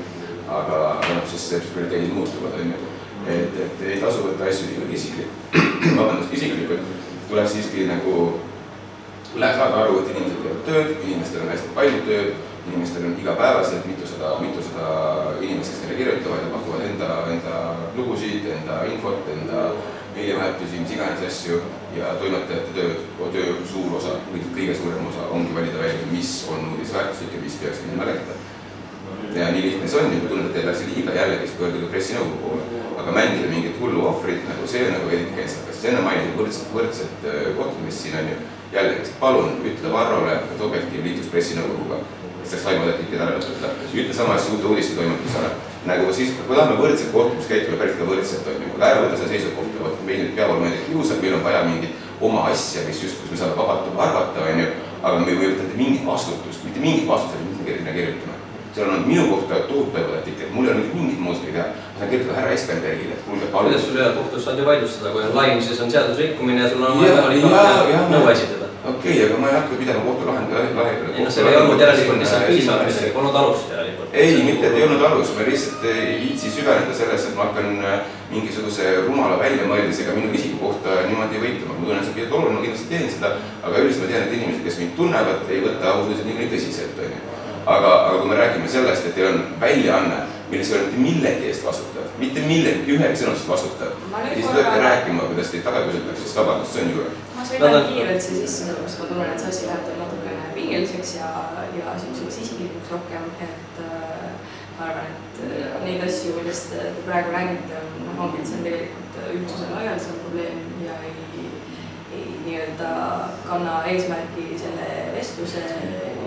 aga, noh, siis prioriteedid muutuvad, on ju. et, et ei tasu võtta asju liiga isiklikult, vabandust, isiklikult, tuleb siiski nagu saada aru, et inimesed teevad tööd, inimestel on hästi palju tööd, inimestel on igapäevaselt mitusada, mitusada inimest, kes neile kirjutavad ja pakuvad enda, enda lugusid, enda infot, enda meiliavahetusi, mis iganes asju ja toimetajate tööd, töö suur osa, kõige suurem osa ongi valida välja, mis on uudisväärtuslik ja mis peaks minema lehte. ja nii lihtne see on ja kui tunned, et teil läks liiga, jällegi siis pöörduge pressinõukogu poole. aga mängida mingit hullu ohvrit nagu see nagu eriti kentsakas, enne mainisin võrdset, võrdset äh, kohtlemist siin on ju. Jällegi, palun ütle Varrole, et Objektiiv liitus pressinõukoguga sest Taimo Tätik ära lõpetada, ütle sama asja Uute Uudiste toimetusele. nagu siis, kui tahame võrdset kohtlemist käituda päris ka võrdselt, on ju, ära võta seda seisukohta, vot meil nüüd peab olema näiteks kiusab, meil on vaja mingit oma asja, mis just, kus me saame vabalt arvata, on ju, aga me ei või võtta mingit vastutust, mitte mingit vastutust, mitte sinna kirjutama seal on minu kohta tohutu ebatätik, et mul ei ole mitte mingit muustki teha. ma saan kirjutada härra Espenbergile, et kuulge palun. kuidas sul ühel kohtus saad ju vaidlustada, kui on laim, siis on seadusrikkumine ja sul on võimalik nõu esitada okei okay,, aga ma ei hakka pidama kohtulahendi lahedale. ei noh, seal ei olnud järelikult lihtsalt piisavalt midagi, polnud alust järelikult. ei, mitte, et ei olnud alust, ma lihtsalt ei viitsi süveneda sellesse, et ma hakkan äh, mingisuguse rumala väljamõeldisega minu isiku kohta niimoodi võitlema. ma tunnen, see on oluline, ma kindlasti teen seda, aga üldiselt ma tean, et inimesed, kes mind tunnevad, ei võta ausalt niikuinii tõsiselt, onju. aga, aga kui me räägime sellest, et teil on väljaanne milles ei ole mitte millegi eest vastutav, mitte millegi, ühegi sõna eest vastutav. ja siis te peate rääkima, kuidas teid taga küsitakse, siis vabandust, see on jube. ma sõidan kiirelt siia sisse, sellepärast ma tunnen, et see asi läheb teil natukene pingeliseks ja, ja siukseks isiklikuks rohkem, et äh, ma arvan, et äh, neid asju, millest te praegu räägite, on, noh, ongi, et see on tegelikult üldsuse laialdasem probleem nii-öelda kanna eesmärki selle vestluse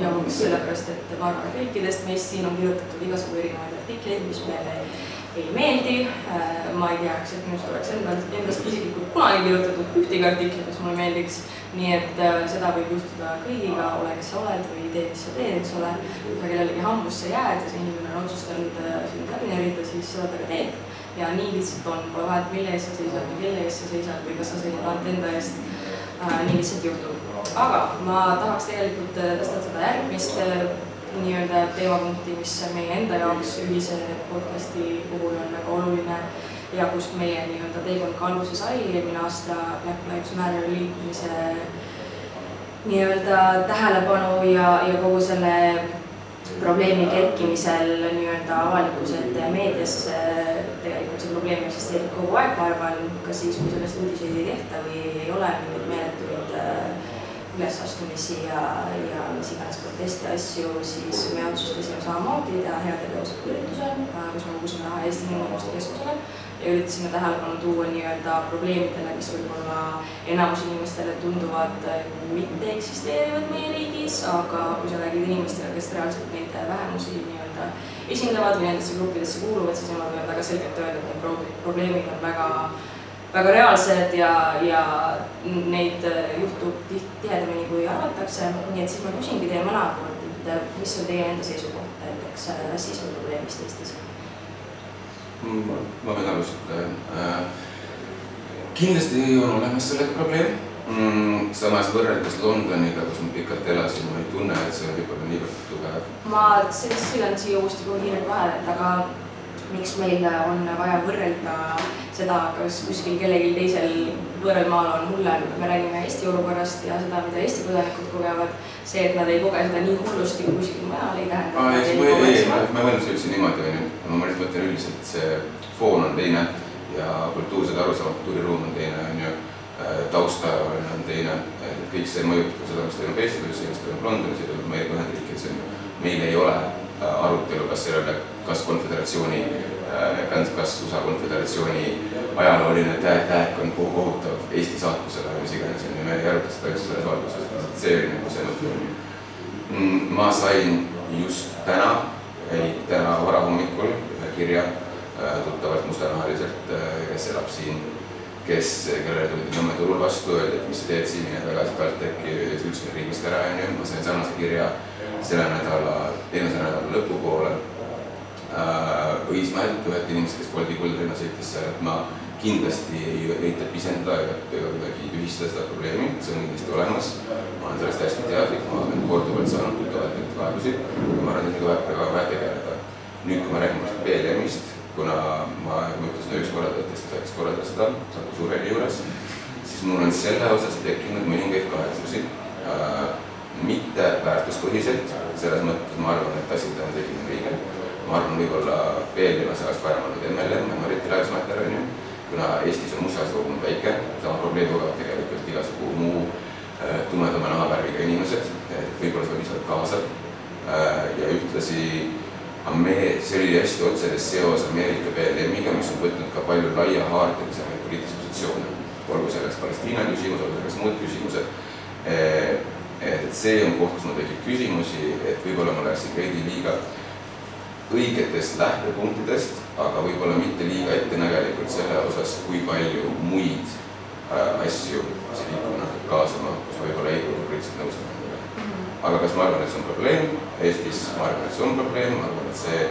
jaoks, sellepärast et ma arvan, et kõikidest meist siin on kirjutatud igasugu erinevaid artikleid, mis meile ei meeldi. Äh, ma ei tea, kas minust oleks endast, endast isiklikult kunagi kirjutatud ühtegi artiklit, mis mulle meeldiks. nii et äh, seda võib juhtuda kõigiga, ole kes sa oled või tee, mis sa teed, eks ole. kui sa kellelegi hambusse jääd ja see inimene on otsustanud äh, sind läbi närida, siis seda ta ka teeb. ja nii lihtsalt on, pole vahet, mille eest sa seisad või kelle eest sa seisad või kas sa seisad ainult enda eest. Nii lihtsalt juhtub. aga ma tahaks tegelikult tõstatada järgmist nii-öelda teemapunkti, mis meie enda jaoks ühise podcast'i puhul on väga oluline ja kust meie nii-öelda teekond ka alguse sai eelmine aasta Black Lives Matter liikumise nii-öelda tähelepanu ja, ja kogu selle probleemi kerkimisel nii-öelda avalikkuse ette ja meediasse. tegelikult see probleem eksisteerib kogu aeg, ma arvan, ka siis, kui sellest uudiseid ei tehta või ei ole mingeid meeletuid äh, ülesastumisi ja, ja mis iganes proteste asju, siis me otsustasime samamoodi teha heategevusliku ürituse, kus me kogusime raha Eesti Inimõiguste Keskusele ja üritasime tähelepanu tuua nii-öelda probleemidele, mis võib-olla enamus inimestele tunduvad mitte eksisteerivad meie riigis, aga kui sa räägid inimestega, kes reaalselt neid vähemusi nii-öelda esindavad või nendesse gruppidesse kuuluvad, siis nemad võivad väga selgelt öelda, et need probleemid on väga väga reaalsed ja, ja neid äh, juhtub tihedamini, kui arvatakse. nii et siis ma küsingi teie mõlemalt et äh, mis on teie enda seisukoht näiteks äh, rassismi probleemist Eestis? Mm, ma võin alustada. kindlasti on olemas sellega probleem. Mm, samas võrreldes Londoniga, kus ma pikalt elasin, ma ei tunne, et see on võib-olla niivõrd tugev. ma sellest sõidan siia uuesti kohe kiirelt vahele, et aga miks meil on vaja võrrelda seda, kas kuskil kellelgi teisel võõral maal on hullem, me räägime Eesti olukorrast ja seda, mida Eesti kodanikud kogevad, see, et nad ei koge seda nii hullusti kui kuskil mujal, ei tähenda. ei, ei, ei, ma, ei mõelnud seda üldse niimoodi, onju, ma mõtlen, üldiselt, see foon on teine ja kultuursed arusaamad, kultuuriruum on teine, onju, taustajaoline on teine, et kõik see mõjutab seda, mis toimub Eestis, mis toimub Londonis Ameerika Ühendriikides, meil ei ole arutelu, kas selle üle, kas konföderatsiooni kas, kas USA konföderatsiooni ajalooline tähek on kohutav Eesti saatusele või mis iganes, on ju, me ei aruta seda üldse selles valguses, see oli nagu see mõte. Mm, ma sain just täna, ei, täna varahommikul ühe kirja tuttavalt mustanahaliselt, kes elab siin, kes, kellele tuldi Nõmme turul vastu, öeldi, et mis sa teed siin, mine tagasi TalTechi, üldse riigist ära, on ju, ma sain sarnase kirja selle nädala, eelmise nädala lõpupoole äh, Õismäelt ühelt inimesest, kes Bolti kuldrinna sõitis et ma kindlasti ei ürita pisendada ega, kuidagi tühistada seda probleemi, see on kindlasti olemas. ma olen sellest hästi teadlik, ma olen korduvalt saanud tuttavatelt kaebusi ja ma arvan, et nendega peab väga vaja tegeleda. nüüd, kui ma räägin BLM-ist, kuna ma mõtlesin üks korraldajatest, kes rääkis korraldada seda Saku Suureni juures, siis mul on selle osas tekkinud mõningaid kahetsusi äh,. Mitte väärtuspõhiselt, selles mõttes ma arvan, et asi, on õige ma arvan, võib-olla veel viimasel ajal parem olnud MLM, Minority Lives Matter on ju, kuna Eestis on mustlaste kogum väike, sama probleemi kogevad tegelikult igasugu muu äh, tumedama nahavärviga inimesed, et võib-olla see on piisavalt kaasav. Äh,. ja ühtlasi me-, see oli hästi otseses seos Ameerika BLM-iga, mis on võtnud ka palju laiahaardelisemaid poliitilisi positsioone, olgu selleks Palestiina küsimus, olgu selleks muud küsimused äh,. et see on koht, kus mul tekib küsimusi, et võib-olla ma läksin veidi liiga õigetest lähtepunktidest, aga võib-olla mitte liiga ettenägelikult selle osas, kui palju muid äh, asju see liikumine hakkab kaasama, kus võib-olla ei pruugi poliitiliselt nõustuda nendega. aga kas ma arvan, et see on probleem Eestis, ma arvan, et see on probleem, ma arvan, et see,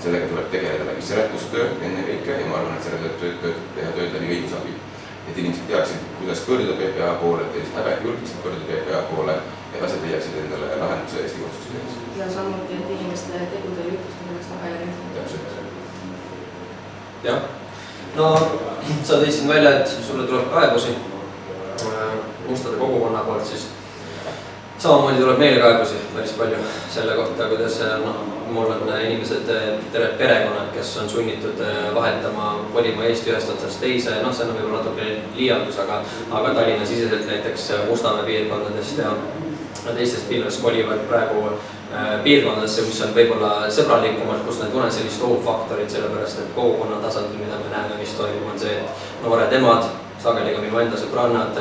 sellega tuleb tegeleda läbi seletustöö ennekõike ja ma arvan, et sellega tuleb tööd, tööd, teha tööd läbi õigusabi. et inimesed teaksid, kuidas pöörduda PPA poole, et häbed julgeksid pöörduda PPA poole ja asjad leiaksid endale lahenduse Eesti kohtusüsteemis. ja samuti, et inimeste tegudel ja ütlustel oleks tagajärjed. täpselt. jah, no sa tõid siin välja, et sulle tuleb kaebusi mustade kogukonna poolt, siis samamoodi tuleb meile kaebusi päris palju selle kohta, kuidas noh, mul on inimesed, terved perekonnad, kes on sunnitud äh, vahetama, kolima Eesti ühest otsast teise, noh, see on võib-olla natuke liialdus, aga aga Tallinna-siseselt näiteks Mustamäe piirkondadest ja teistest piirkondadest kolivad praegu Äh, piirkondadesse, mis on võib-olla sõbralikumad, kus nad ei tunne sellist ohufaktorit, sellepärast et kogukonna tasandil, mida me näeme, mis toimub, on see, et noored emad, sageli ka minu enda sõbrannad,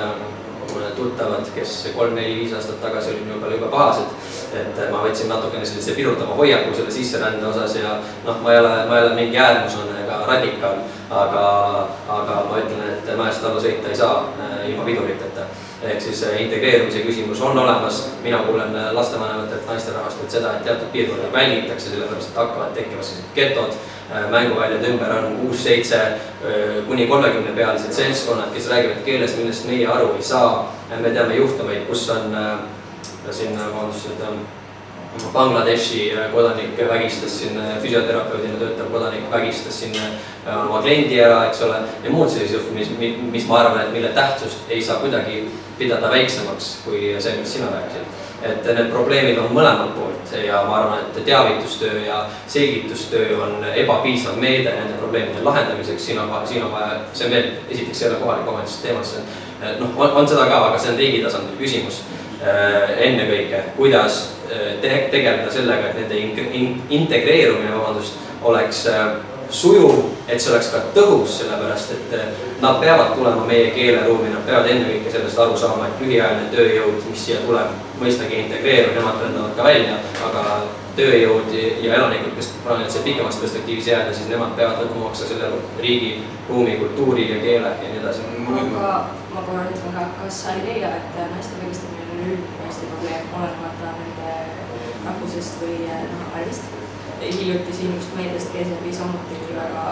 tuttavad, kes kolm-neli-viis aastat tagasi olid minu peale jube pahased. et ma võtsin natukene sellise pirutava hoiaku selle sisserände osas ja noh, ma ei ole, ma ei ole mingi äärmuslane ega radikaal, aga, aga ma ütlen, et mäest alla sõita ei saa äh, ilma piduriteta ehk siis äh, integreerumise küsimus on olemas, mina kuulen äh, lastevanematelt, naisterahvastelt seda, et teatud piirkondi väljitakse, sellepärast et hakkavad tekkima sellised getod, äh, mänguväljade ümber on kuus-seitse kuni kolmekümne pealised seltskonnad, kes räägivad keeles, millest meie aru ei saa. me teame juhtumeid, kus on siin, vabandust, Bangladeshi kodanik vägistas siin, füsioterapeudina töötav kodanik vägistas siin oma kliendi ära, eks ole, ja muud sellised juhtumid, mis, mis ma arvan, et mille tähtsust ei saa kuidagi pidada väiksemaks kui see, mis sina rääkisid. et need probleemid on mõlemalt poolt ja ma arvan, et teavitustöö ja selgitustöö on ebapiisav meede nende probleemide lahendamiseks, siin on, siin on vaja, see on veel, esiteks ei ole kohaliku omavalitsuse teema, see on noh, on, seda ka, aga see on riigi tasandil küsimus. äh, ennekõike, kuidas äh, te tegeleda sellega, et nende in integreerumine, vabandust, oleks äh, sujuv, et see oleks ka tõhus, sellepärast et eh, nad peavad tulema meie keeleruumi, nad peavad ennekõike sellest aru saama, et lühiajaline tööjõud, mis siia tuleb, mõistagi integreerub, nemad rändavad ka välja, aga tööjõud ja elanikud, kes plaanivad siia pikemas perspektiivis jääda, siis nemad peavad võtma omaks ka selle riigi, ruumi, kultuuri ja keele ja nii edasi. aga ma korra ütlen ka, kas sa ei leia, et naiste vägistamine on üldine Eesti probleem, olenemata nende rahvusest või eh, noh, värvist? Hiljuti siin just meediast käis läbi samuti väga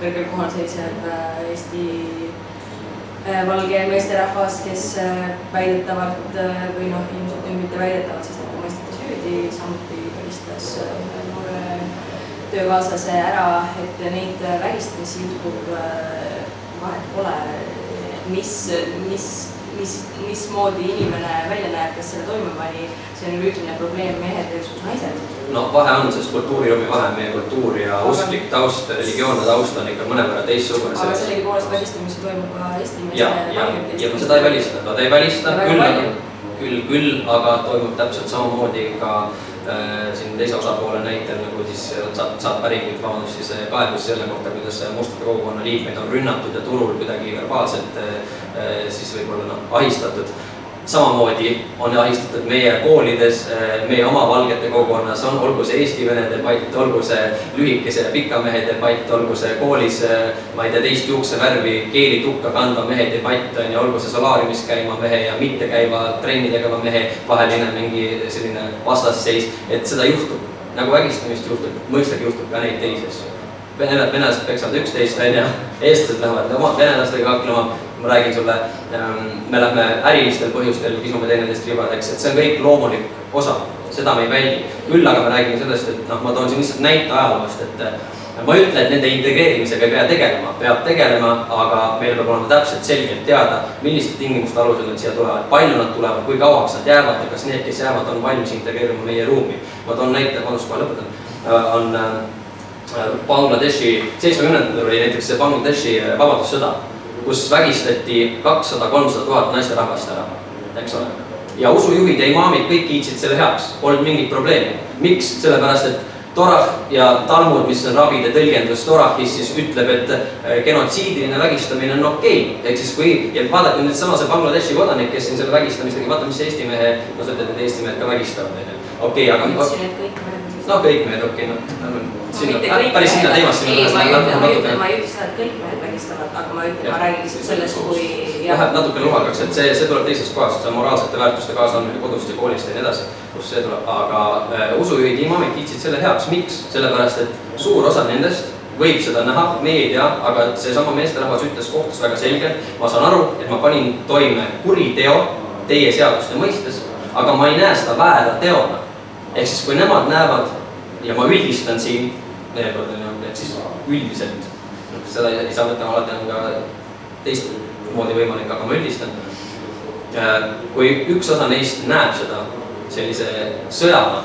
kõrgel kohal seisev äh, Eesti äh, valge meesterahvas, kes äh, väidetavalt või noh, ilmselt nüüd mitte väidetavalt, sest ta mõisteti süüdi, samuti ühe noore töökaaslase ära, et neid vägistamisi juhtub vahet pole, mis, mis, mis, mismoodi inimene välja näeb, kes selle toime pani, see on üldine probleem mehed versus naised. no vahe on, sest kultuuriruumi vahe, meie kultuur ja aga... usklik taust, religioonne taust on ikka mõnevõrra teistsugune. aga sellegipoolest vägistamisi toimub ka Eesti meeste ja, ja, ja ma seda ei välista, ta ei välista. Küll, küll, küll, aga toimub täpselt samamoodi ka äh, siin teise osapoole näitel nagu siis saab, saab päringuid, vabandust, siis kaebusi selle kohta, kuidas mustade kogukonna liikmeid on rünnatud ja turul kuidagi verbaalselt äh, siis võib-olla noh, ahistatud samamoodi on ahistatud meie koolides, eh, meie oma valgete kogukonnas on, olgu see eesti-vene debatt, olgu see lühikese ja pika mehe debatt, olgu see koolis, eh, ma ei tea, teist juuksevärvi keelitukka kandva mehe debatt on ju, olgu see solaariumis käiva mehe ja mitte käiva trenni tegeva mehe vaheline mingi selline vastasseis, et seda juhtub. nagu vägistamist juhtub, mõistagi juhtub ka neid teisi asju. Vene, venelased peksavad üksteist, on ju, eestlased lähevad oma venelastega hakkama ma räägin sulle, ähm, me lähme ärilistel põhjustel, kisume teineteist ribadeks, et see on kõik loomulik osa, seda me ei väldi. küll aga me räägime sellest, et noh, ma toon siin lihtsalt näite ajaloost, et äh, ma ei ütle, et nende integreerimisega ei pea tegelema, peab tegelema, aga meil peab olema täpselt selgelt teada, milliste tingimuste alusel nad siia tulevad, palju nad tulevad, kui kauaks nad jäävad ja kas need, kes jäävad, on valmis integreeruma meie ruumi. ma toon näite, vabandust, kohe lõpetan, äh, on äh, Bangladeshi, seitsmekümnendatel oli näiteks see Bangladeshi vabadussõda kus vägistati kakssada, kolmsada tuhat naisterahvast ära, eks ole. ja usujuhid ja imaamid kõik kiitsid selle heaks, polnud mingit probleemi. miks? sellepärast, et Torah ja Talmud, mis on rabide tõlgendus Torahis, siis ütleb, et äh, genotsiidiline vägistamine on okei okay.. ehk siis kui, ja vaadake nüüd sama see Bangladeshi kodanik, kes siin selle vägistamise tegi, vaata, mis Eesti mehe, no sa ütled, et Eesti mehed ka vägistavad, onju. okei, aga. ma ütlesin, et kõik mehed no kõik mehed, okei okay,, noh. Sinna, päris sinna teemasse. ei, ma ei ütle, ma ei ütle, seda, et kõik mehed aga ma ütlen, ma räägin lihtsalt sellest, kui. Läheb natuke luhakaks, et see, see tuleb teisest kohast, see on moraalsete väärtuste kaasaandmine kodust ja koolist ja nii edasi, kust see tuleb, aga äh, usujuhid, imaamid kiitsid selle heaks, miks? sellepärast, et suur osa nendest võib seda näha, meie ei tea, aga seesama meesterahvas ütles kohtus väga selgelt, ma saan aru, et ma panin toime kuriteo teie seaduste mõistes, aga ma ei näe seda väära teona. ehk siis, kui nemad näevad ja ma üldistan siin veel kord onju, et siis üldiselt, noh seda ei saa võtta, alati on ka teistmoodi võimalik, aga ma üldistan. Äh, kui üks osa neist näeb seda sellise sõjana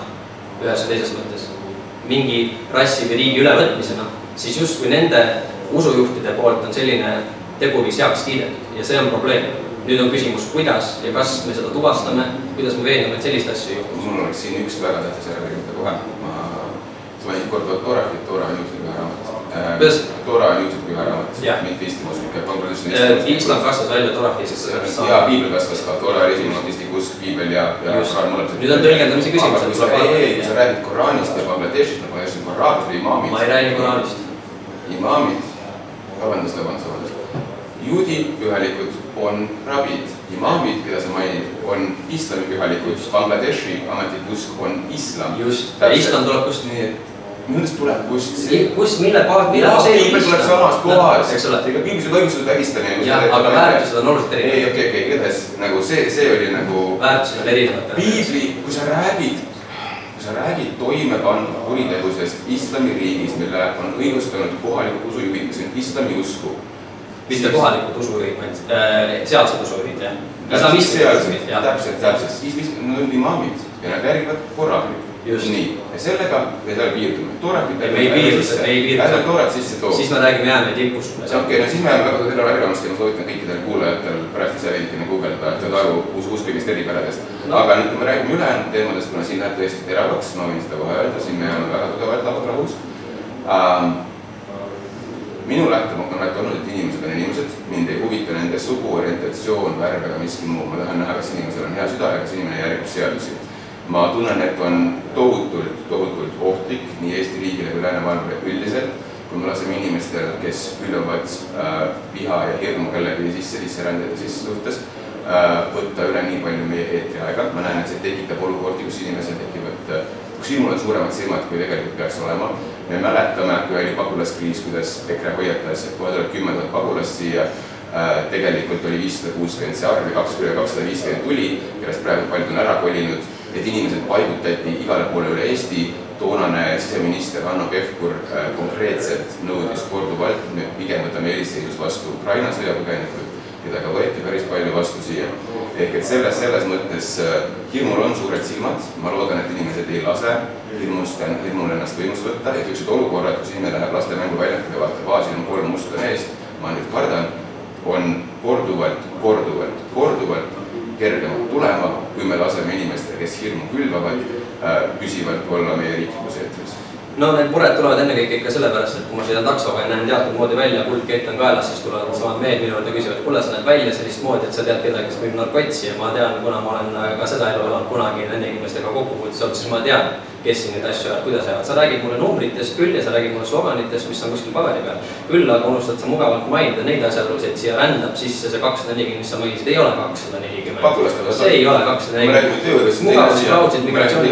ühes või teises mõttes, mingi rassi või riigi ülevõtmisena, siis justkui nende usujuhtide poolt on selline teguviis heaks kiidetud ja see on probleem. nüüd on küsimus, kuidas ja kas me seda tuvastame, kuidas me veendume, et selliseid asju ei juhtu. mul oleks siin üks väga tähtis kirjutada kohe, ma sa mainid korduvalt Torahit, Torah on juutide Torah on juutide püha raamat, mitte istimuslik, Bangladesh on istimuslik. islam kasvas välja Torahist. ja piibel kasvas ka, Torah oli esimene monotistlik usk, piibel ja, ja Koraan mõlemad. nüüd on tõlgendamise küsimus. kui sa, ei, ei, kui sa räägid Koraanist ja Bangladeshist, nagu ma ütlesin, Koraanid või imaamid. ma ei räägi Koraanist. imaamid, vabandust, vabandust, vabandust. juudi pühalikud on rabid, imaamid, keda sa mainid, on islami pühalikud, Bangladeshi ametlik usk on islam. just, islam tuleb kust? nii et millest tuleb kust see? kust, mille baas, mille baseerub? piibel tuleb samast kohast. eks ole. ega toimu seda vägistamine. jah, aga väärtused on oluliselt erinevad. ei, okei, okei, igatahes nagu see, see oli nagu. väärtused on erinevad. piibli, kui sa räägid, kui sa räägid toime pandud kuritegudest islamiriigis, mille on õigustanud kohalikud usujuhid, kes on islami usku. mitte kohalikud usujuhid, vaid äh, sealsed usujuhid, jah. islamistid, täpselt, täpselt, nad on imaamid ja nad järgivad Koraani nii, ja sellega me seal piirdume. tooret me ei piirdu, me ei piirdu. ärme tooret sisse too. siis me räägime jäämäe tipust. okei okay,, no siis me jääme väga selle värvamast ja ma soovitan kõikidel kuulajatel pärast ise veidikene guugeldada, et saada aru us usklikest eripäradest no.. aga nüüd, kui me räägime ülejäänud teemadest, kuna siin läheb tõesti teravaks, ma võin seda kohe öelda, siin me oleme väga tugevalt lauad rahus. Ähm, minu lähtepunkt on alati olnud, et inimesed on inimesed, mind ei huvita nende sugu, orientatsioon, värv ega miski muu, ma tahan näha, kas inimesel on hea süda ja kas inimene järgib seadusi ma tunnen, et on tohutult, tohutult ohtlik nii Eesti riigile kui läänemaailmale üldiselt, kui me laseme inimestel, kes külvavad äh, viha ja hirmu kellegi sisse, sisserändajate sisse suhtes äh,, võtta üle nii palju meie eetriaega, ma näen, et see tekitab olukordi, kus inimesel tekivad äh,, kus ilmul on suuremad silmad, kui tegelikult peaks olema. me mäletame, kui oli pagulaskriis, kuidas EKRE hoiatas, et kohe tuleb kümme tuhat pagulast siia äh,, tegelikult oli viissada kuuskümmend see arv ja kaks, üle kakssada viiskümmend tuli, kellest praegu paljud on ära kolinud et inimesed paigutati igale poole üle Eesti. Toonane siseminister Hanno Pevkur äh, konkreetselt nõudis korduvalt, me pigem võtame eelisseisus vastu Ukraina sõjapõgenikud, keda ka võeti päris palju vastu siia. ehk et selles, selles mõttes äh, hirmul on suured silmad, ma loodan, et inimesed ei lase hirmust, hirmul ennast võimust võtta. Ja niisugused olukorrad, kus inimene läheb laste mänguväljakule, vaatab, aa, siin on kolm musta meest, ma nüüd kardan, on korduvalt, korduvalt, korduvalt kergemalt tulema, kui me laseme inimestel, kes hirmu külvavad, püsivalt olla meie riiklikus eetris. No need mured tulevad ennekõike ikka sellepärast, et kui ma sõidan taksoga ja näen teatud moodi välja, kuldkett on kaelas, siis tulevad samad mehed minu juurde küsivad, kuule, sa näed välja sellist moodi, et sa tead kedagi, kes müüb narkotsi ja ma tean, kuna ma olen ka seda elu elanud kunagi nende inimestega kokkupuutes olnud, siis ma tean, kes siin neid asju ajavad, kuidas ajavad. sa räägid mulle numbritest küll ja sa räägid mulle sloganitest, mis on kuskil paberi peal. küll aga unustad sa mugavalt mainida neid asjaolusid, et siia rändab sisse see kakssada nelikümmend, mis sa mainisid, ei ole kakssada nelikümmend. see ei ole kakssada nelikümmend. mugavusklauslit migratsiooni.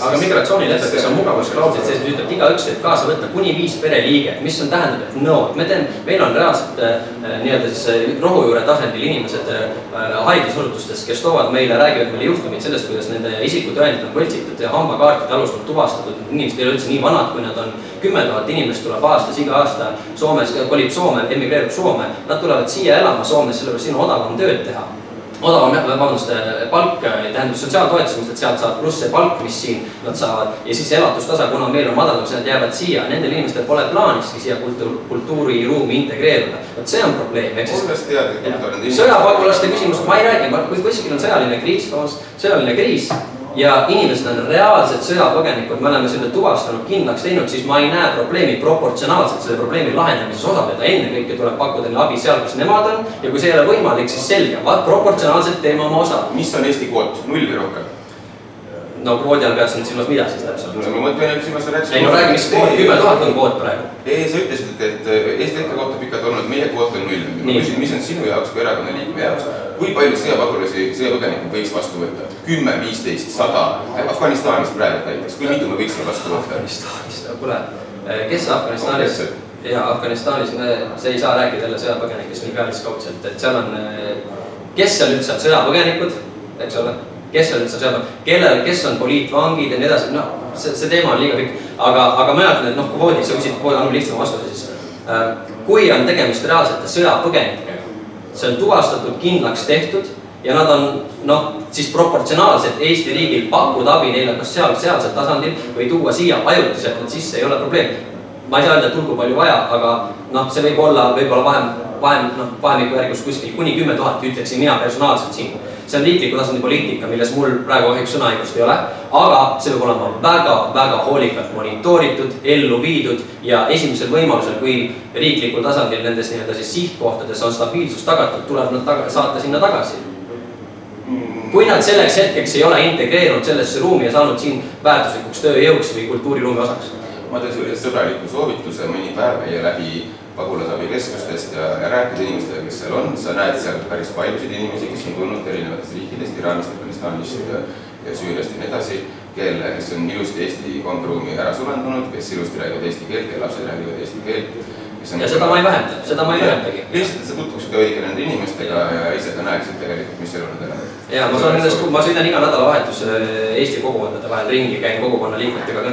aga migratsioonilepetes on mugavusklauslit sees, mis ütleb, igaüks võib kaasa võtta kuni viis pereliiget, mis on, tähendab, et no, me teeme, meil on reaalselt äh, nii-öelda siis äh, rohujuure tasandil inimesed äh, haridusasutustes, kes toovad meile, räägivad meile juhtumeid sellest, kuidas nende isikutõendid on võltsitud ja hambakaartide alusel tuvastatud, inimesed ei ole üldse nii vanad, kui nad on. kümme tuhat inimest tuleb aastas, iga aasta Soomes, kolib Soome, emigreerub Soome, nad tulevad siia elama Soomes, sellepärast siin on odavam tööd teha. Odavam, vabandust, palk, tähendab sotsiaaltoetus, mis nad sealt saavad, pluss see palk, mis siin nad saavad. Ja siis elatustase, kuna meil on madalam, siis nad jäävad siia, nendel inimestel pole plaaniski siia kultuur, kultuuriruumi integreeruda. vot see on probleem, ehk siis sõjapagulaste küsimus, ma ei räägi, kuskil on sõjaline kriis, sõjaline kriis ja inimesed on reaalsed sõjapõgenikud, me oleme selle tuvastanud, kindlaks teinud, siis ma ei näe probleemi proportsionaalselt selle probleemi lahendamises osaleda. ennekõike tuleb pakkuda neile abi seal, kus nemad on ja kui see ei ole võimalik, siis selge, proportsionaalselt teeme oma osa. mis on Eesti kvoot, null või rohkem? no kvoodi all pead sa nüüd silmas mida siis täpselt? no ma mõtlen silmas, sa rääkisid. ei no räägi, mis kvoot, kümme tuhat on kvoot praegu. ei, sa ütlesid, et, Eesti EKRE on pikalt olnud, meie kvoot on null. ma küsin, mis on sinu jaoks kui erakonna liikme jaoks, kui palju sõjapagulasi, sõjapõgenikke võiks vastu võtta? kümme, viisteist, sada, Afganistanist praegu näiteks, kui mitu me võiksime vastu võtta? Afganistanist, kuule, kes Afganistanis ja Afganistanis me, see ei saa rääkida jälle sõjapõgenikest nii pealiskaudselt, et seal on, kes seal üldse on sõjapõgenikud, eks ole kes on üldse seal, kellel, kes on poliitvangid ja nii edasi, noh, see, see teema on liiga pikk. aga, aga ma mäletan, et noh, kvoodid, sa küsid, annan lihtsama vastuse siis äh,. kui on tegemist reaalsete sõjapõgenikega, see on tuvastatud, kindlaks tehtud ja nad on noh, siis proportsionaalselt Eesti riigil pakkuda abi neile kas seal, sealsel tasandil või tuua siia ajutiselt nad sisse, ei ole probleem. ma ei saa öelda, et hulgu palju vaja, aga noh, see võib olla võib-olla vahem, vahem, noh, vahemiku järgus kuskil kuni kümme tuhat, ütleksin mina personaalselt siin see on riikliku tasandi poliitika, milles mul praegu kahjuks sõnaõigust ei ole, aga see peab olema väga-väga hoolikalt monitooritud, ellu viidud ja esimesel võimalusel, kui riiklikul tasandil nendes nii-öelda siis sihtkohtades on stabiilsus tagatud, tuleb nad taga, saata sinna tagasi. kui nad selleks hetkeks ei ole integreerunud sellesse ruumi ja saanud siin väärtuslikuks tööjõuks või kultuuriruumi osaks. ma teen sulle sõbraliku soovituse mõni päev käia läbi pagulasabikeskustest ja, ja rääkida inimestega, kes seal on, sa näed seal päris paljusid inimesi, kes on tulnud erinevatest riikidest, Iraanist, Afganistanist ja, ja Süüriast ja nii edasi, kelle, kes on ilusti Eesti kombruumi ära sulandunud, kes ilusti räägivad eesti keelt, kelle lapsed räägivad eesti keelt. ja seda ma ei vähenda, seda ma ei vähendagi. lihtsalt, et sa tutvuksid ka õige nende inimestega ja ise ka näeksid tegelikult, mis elu nad elavad ja ma saan nendest, ma sõidan iga nädalavahetus äh, Eesti kogukondade vahel ringi, käin kogukonna liikmetega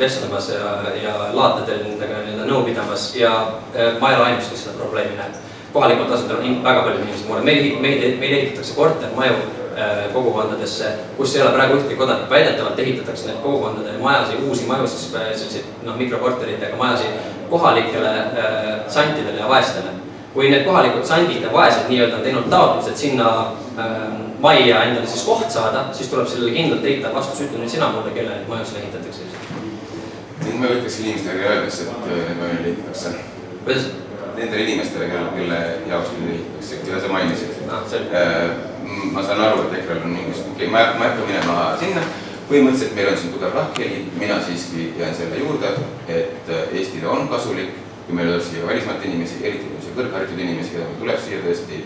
vestlemas ja, ja laatadel nendega nii-öelda nõu pidamas ja äh, ma ei ole ainus, kes seda probleemi näeb. kohalikul tasandil on väga paljud inimesed mure, meil, meil, meil ehitatakse kortermaju äh, kogukondadesse, kus ei ole praegu ühtegi kodanikku, väidetavalt ehitatakse need kogukondade majasid, uusi maju, siis selliseid noh, mikrokorteritega majasid kohalikele äh, santidele ja vaestele. Kui need kohalikud sandid ja vaesed nii-öelda on teinud taotlused sinna äh, majja endale siis koht saada, siis tuleb sellele kindlalt eitav vastus, ütle nüüd sina mulle, kellele neid maju sinna ehitatakse ma ütleks inimestele öeldakse, et äh, need majad ehitatakse. kuidas? Nendele inimestele, kelle, kelle jaoks neid ehitatakse, keda sa mainisid ah,. Äh, ma saan aru, et EKRE-l on mingisugune, okei okay,, ma ei hakka minema sinna, põhimõtteliselt meil on siin tugev lahkheli, mina siiski jään selle juurde, et äh, Eestile on kasulik, kui meil tuleb siia välismaalt inimesi, eriti kui see kõrgharitud inimesi, keda meil tuleb siia tõesti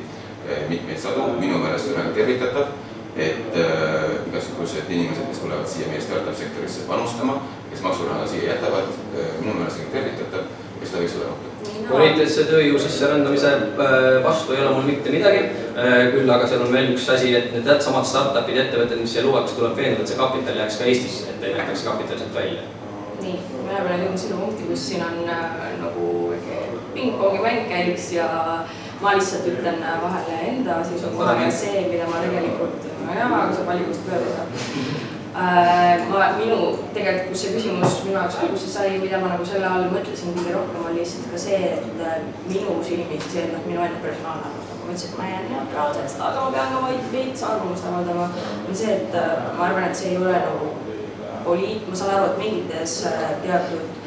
mitmeid sadu, minu meelest on väga tervitatav, et äh, igasugused inimesed, kes tulevad siia meie startup sektorisse panustama, kes maksuraha siia jätavad äh,, minu meelest on tervitatav. mis ta võiks olla rohkem? poliitilise tööjõu sisserändamise äh, vastu ei ole mul mitte midagi, äh, küll aga seal on veel üks asi, et need samad startup'id, ettevõtted, mis siia luuakse, tuleb veenda, et see kapital jääks ka Eestisse, et ei võetaks kapitali sealt välja. nii, me oleme nüüd jõudnud sinna punkti, kus siin on äh, nagu pingpongi mäng käiks ja ma lihtsalt ütlen äh, vahele enda seisukoha ja see, mida ma tegelikult, nojah, aga saab valikust mööda saab Äh, ma, minu, tegelikult kus see küsimus minu jaoks alguse sai, mida ma nagu selle all mõtlesin kõige rohkem, oli lihtsalt ka see, et äh, minu silmis see, noh, minu enda personaalne arvamus, nagu ma ütlesin, et ma jään neutraalseks, aga ma pean ka vaid veits arvamust avaldama, on see, et ma arvan, et see ei ole nagu poliit-, ma saan aru, et mingites teatud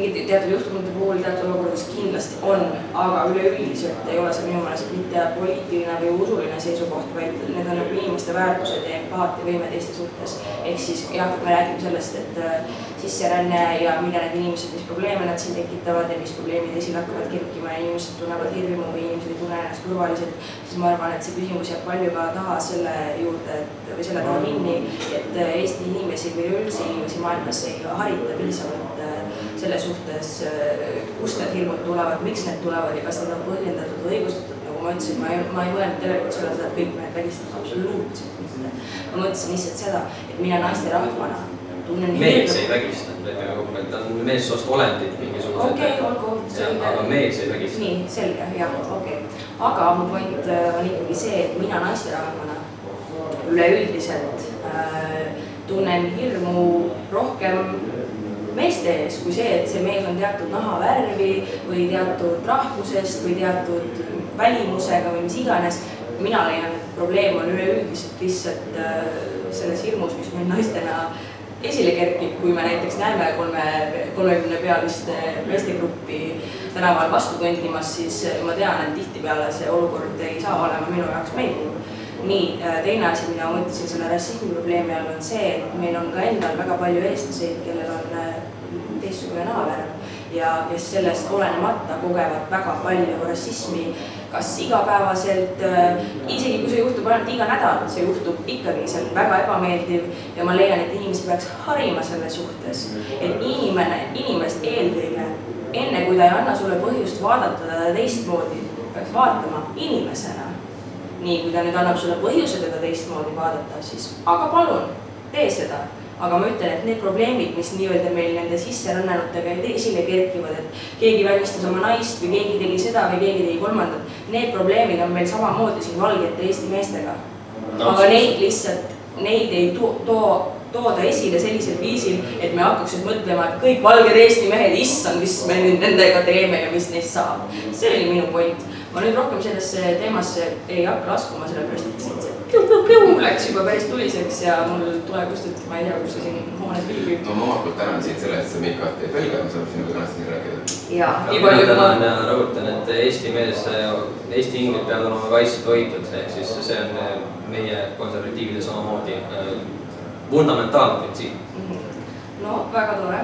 mingite teatud juhtumite puhul teatud olukordades kindlasti on, aga üleüldiselt ei ole see minu meelest mitte poliitiline või usuline seisukoht, vaid need on nagu inimeste väärtused ja empaatiavõime teiste suhtes. ehk siis jah, me räägime sellest, et äh, sisseränne ja mida need inimesed, mis probleeme nad siin tekitavad ja mis probleemid esile hakkavad kerkima ja inimesed tunnevad hirmu või inimesed ei tunne ennast turvaliselt, siis ma arvan, et see küsimus jääb palju ka taha selle juurde, et või selle taha kinni, et äh, Eesti inimesi või üldse inimesi maailmas ei harita piisavalt äh, selle suhtes, äh, kust need hirmud tulevad, miks need tulevad ja kas need on põhjendatud või õigustatud, nagu ma ütlesin, ma ei, ma ei mõelnud tegelikult selle seda, et kõik mehed vägistavad, absoluutselt mitte. ma mõtlesin lihtsalt seda, et mina naisterahvana tunnen mees ei vägista, lepime kokku, et ta on meessoost olendid mingisugused. okei okay,, olgu, selge. aga mees ei vägista. nii, selge, jah, okei okay.. aga mu point äh, on ikkagi see, et mina naisterahvana üleüldiselt äh, tunnen hirmu rohkem meeste ees kui see, et see mees on teatud nahavärvi või teatud rahvusest või teatud välimusega või mis iganes. mina leian, et probleem on üleüldiselt lihtsalt äh, selles hirmus, mis meil naistena esile kerkib, kui me näiteks näeme kolme, kolmekümne pealist meestegruppi tänaval vastu kõndimas, siis ma tean, et tihtipeale see olukord ei saa olema minu jaoks meeldiv nii, äh, teine asi, mida ma mõtlesin selle rassismi probleemi all, on see, et meil on ka endal väga palju eestlaseid, kellel on teistsugune nahavärv ja kes sellest olenemata kogevad väga palju rassismi, kas igapäevaselt, äh, isegi kui see juhtub ainult iga nädal, see juhtub ikkagi, see on väga ebameeldiv ja ma leian, et inimesi peaks harima selle suhtes, et inimene, inimest eelkõige, enne kui ta ei anna sulle põhjust vaadata teda teistmoodi, peaks vaatama inimesena nii, kui ta nüüd annab sulle põhjuse teda teistmoodi vaadata, siis aga palun, tee seda. Aga ma ütlen, et need probleemid, mis nii-öelda meil nende sisserännanutega esile kerkivad, et keegi vägistas oma naist või keegi tegi seda või keegi tegi kolmandat, need probleemid on meil samamoodi siin valgete Eesti meestega aga neid lihtsalt, neid ei too, too tooda esile sellisel viisil, et me hakkaks nüüd mõtlema, et kõik valged Eesti mehed, issand, mis me nüüd nendega teeme ja mis neist saab. see oli minu point ma nüüd rohkem sellesse teemasse ei hakka laskuma, sellepärast et siin see piu-piu-piu läks juba päris tuliseks ja mul tuleb just, et ma ei tea, kus see siin hoones viibib. no ma omalt poolt tänan sind selle eest, et sa meid kahte ei pelga, me saame sinuga tänast nii rääkida. ja, nii palju kui ma. ja rõhutan, et Eesti mees, Eesti inglid peavad olema kaitstud, hoitud, ehk siis see on meie konservatiivide samamoodi äh, fundamentaalne printsiip mm. -hmm no väga tore,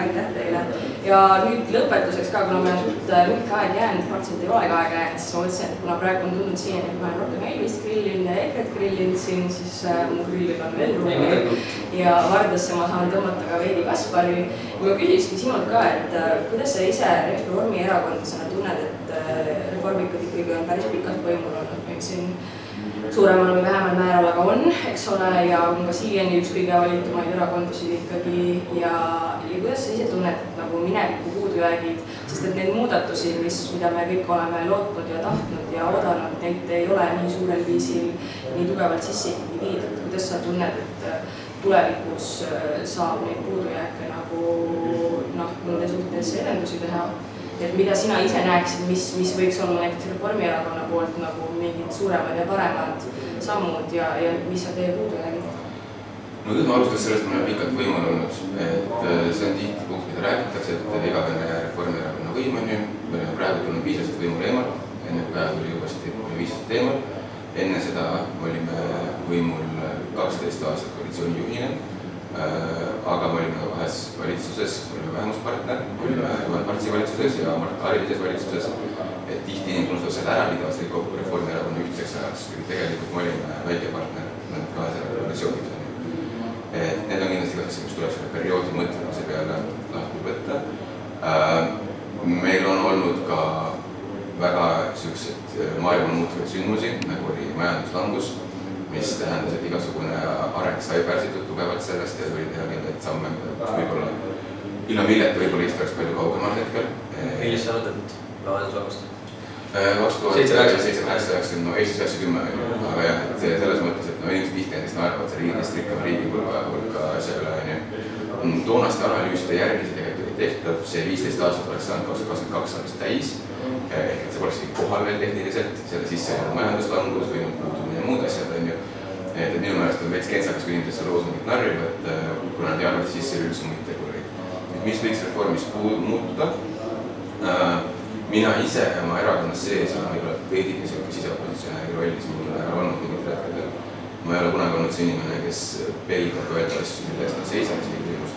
aitäh teile. ja nüüd lõpetuseks ka, kuna meil on suht äh, lühike aeg jäänud, praktiliselt ei olegi aega jäänud, siis ma mõtlesin, et kuna praegu on tulnud siiani, et ma olen rohkem Elvist grillinud ja EKRE-t grillinud siin, siis äh, mu grillil on veel ruumi. ja Vardasse ma saan tõmmata ka veidi Kaspari. ma küsikski sinult ka, et äh, kuidas sa ise Reformierakondlasena tunned, et äh, reformikud ikkagi on päris pikalt võimul olnud meil siin suuremal või vähemal määral aga on, eks ole, ja on ka siiani üks kõige valitumaid erakondasid ikkagi. Ja, ja kuidas sa ise tunned nagu mineviku puudujäägid, sest et neid muudatusi, mis, mida me kõik oleme lootnud ja tahtnud ja oodanud, neid ei ole nii suurel viisil nii tugevalt sisse ikkagi viidud, kuidas sa tunned, et äh, tulevikus äh, saab neid puudujääke nagu noh, nende suhtes edendusi teha et mida sina ise näeksid, mis, mis võiks olla näiteks Reformierakonna poolt nagu mingid suuremad ja paremad sammud ja, ja mis on teie puudujäägid? no kui ma alustaks sellest, ma olen pikalt võimul olnud, et äh, see on tihti punkt, mida räägitakse, et igavene Reformierakonna võim on ju, me oleme praegu tulnud viisaselt võimule eemal, enne Kaja tuli uuesti, oli viisaselt eemal. enne seda olime võimul kaksteist aastat koalitsiooni juhina Äh, aga me olime kahes valitsuses, olime vähemuspartner, olime Juhan Partsi valitsuses ja Mart Laarises valitsuses. et tihti inimesed seda ära, liidavad selle kokku Reformierakonna ühtseks ajaks, tegelikult me olime väike partner kahes revolutsioonis. et need on kindlasti ka asjad, mis tuleb selle perioodi mõtlemise peale lahti võtta. Äh, olnud ka väga niisuguseid maailma muutvaid sündmusi, nagu oli majanduslangus, mis tähendas, et igasugune areng sai pärsitud tugevalt sellest ja tuli teha mingeid samme, mida võib-olla, ilma milleta võib-olla Eesti oleks palju kaugemal hetkel. millist sa mõtled majanduslangust? kaks tuhat seitse, kaheksa, üheksakümmend, no Eestis üheksakümmend on aga jah, et selles mõttes, et no inimesed tihti näiteks naeravad selle riigist rikkama riigi hulga, hulka asja üle, on ju. toonaste analüüside järgi see tegelikult oli tehtav, see viisteist aastat oleks saanud kaks tuhat kakskümmend kaks alles täis. ehk et see poleks kohal veel tehniliselt, selle sisse ei olnud majanduslangus või ja muud asjad, on ju. et, et minu meelest on veits kentsakas, kui inimesed seda loosungit narrivad, kuna nad ei et sisse üldse muid tegureid. mis võiks reformis muutuda äh,? mina ise oma erakonnas sees olen võib-olla veidike niisugune siseopositsionääri rollis mingil määral olnud mingitel hetkedel. ma ei ole kunagi olnud see inimene, kes pelgab öelda asju, mille eest ma seisan isegi küsimust.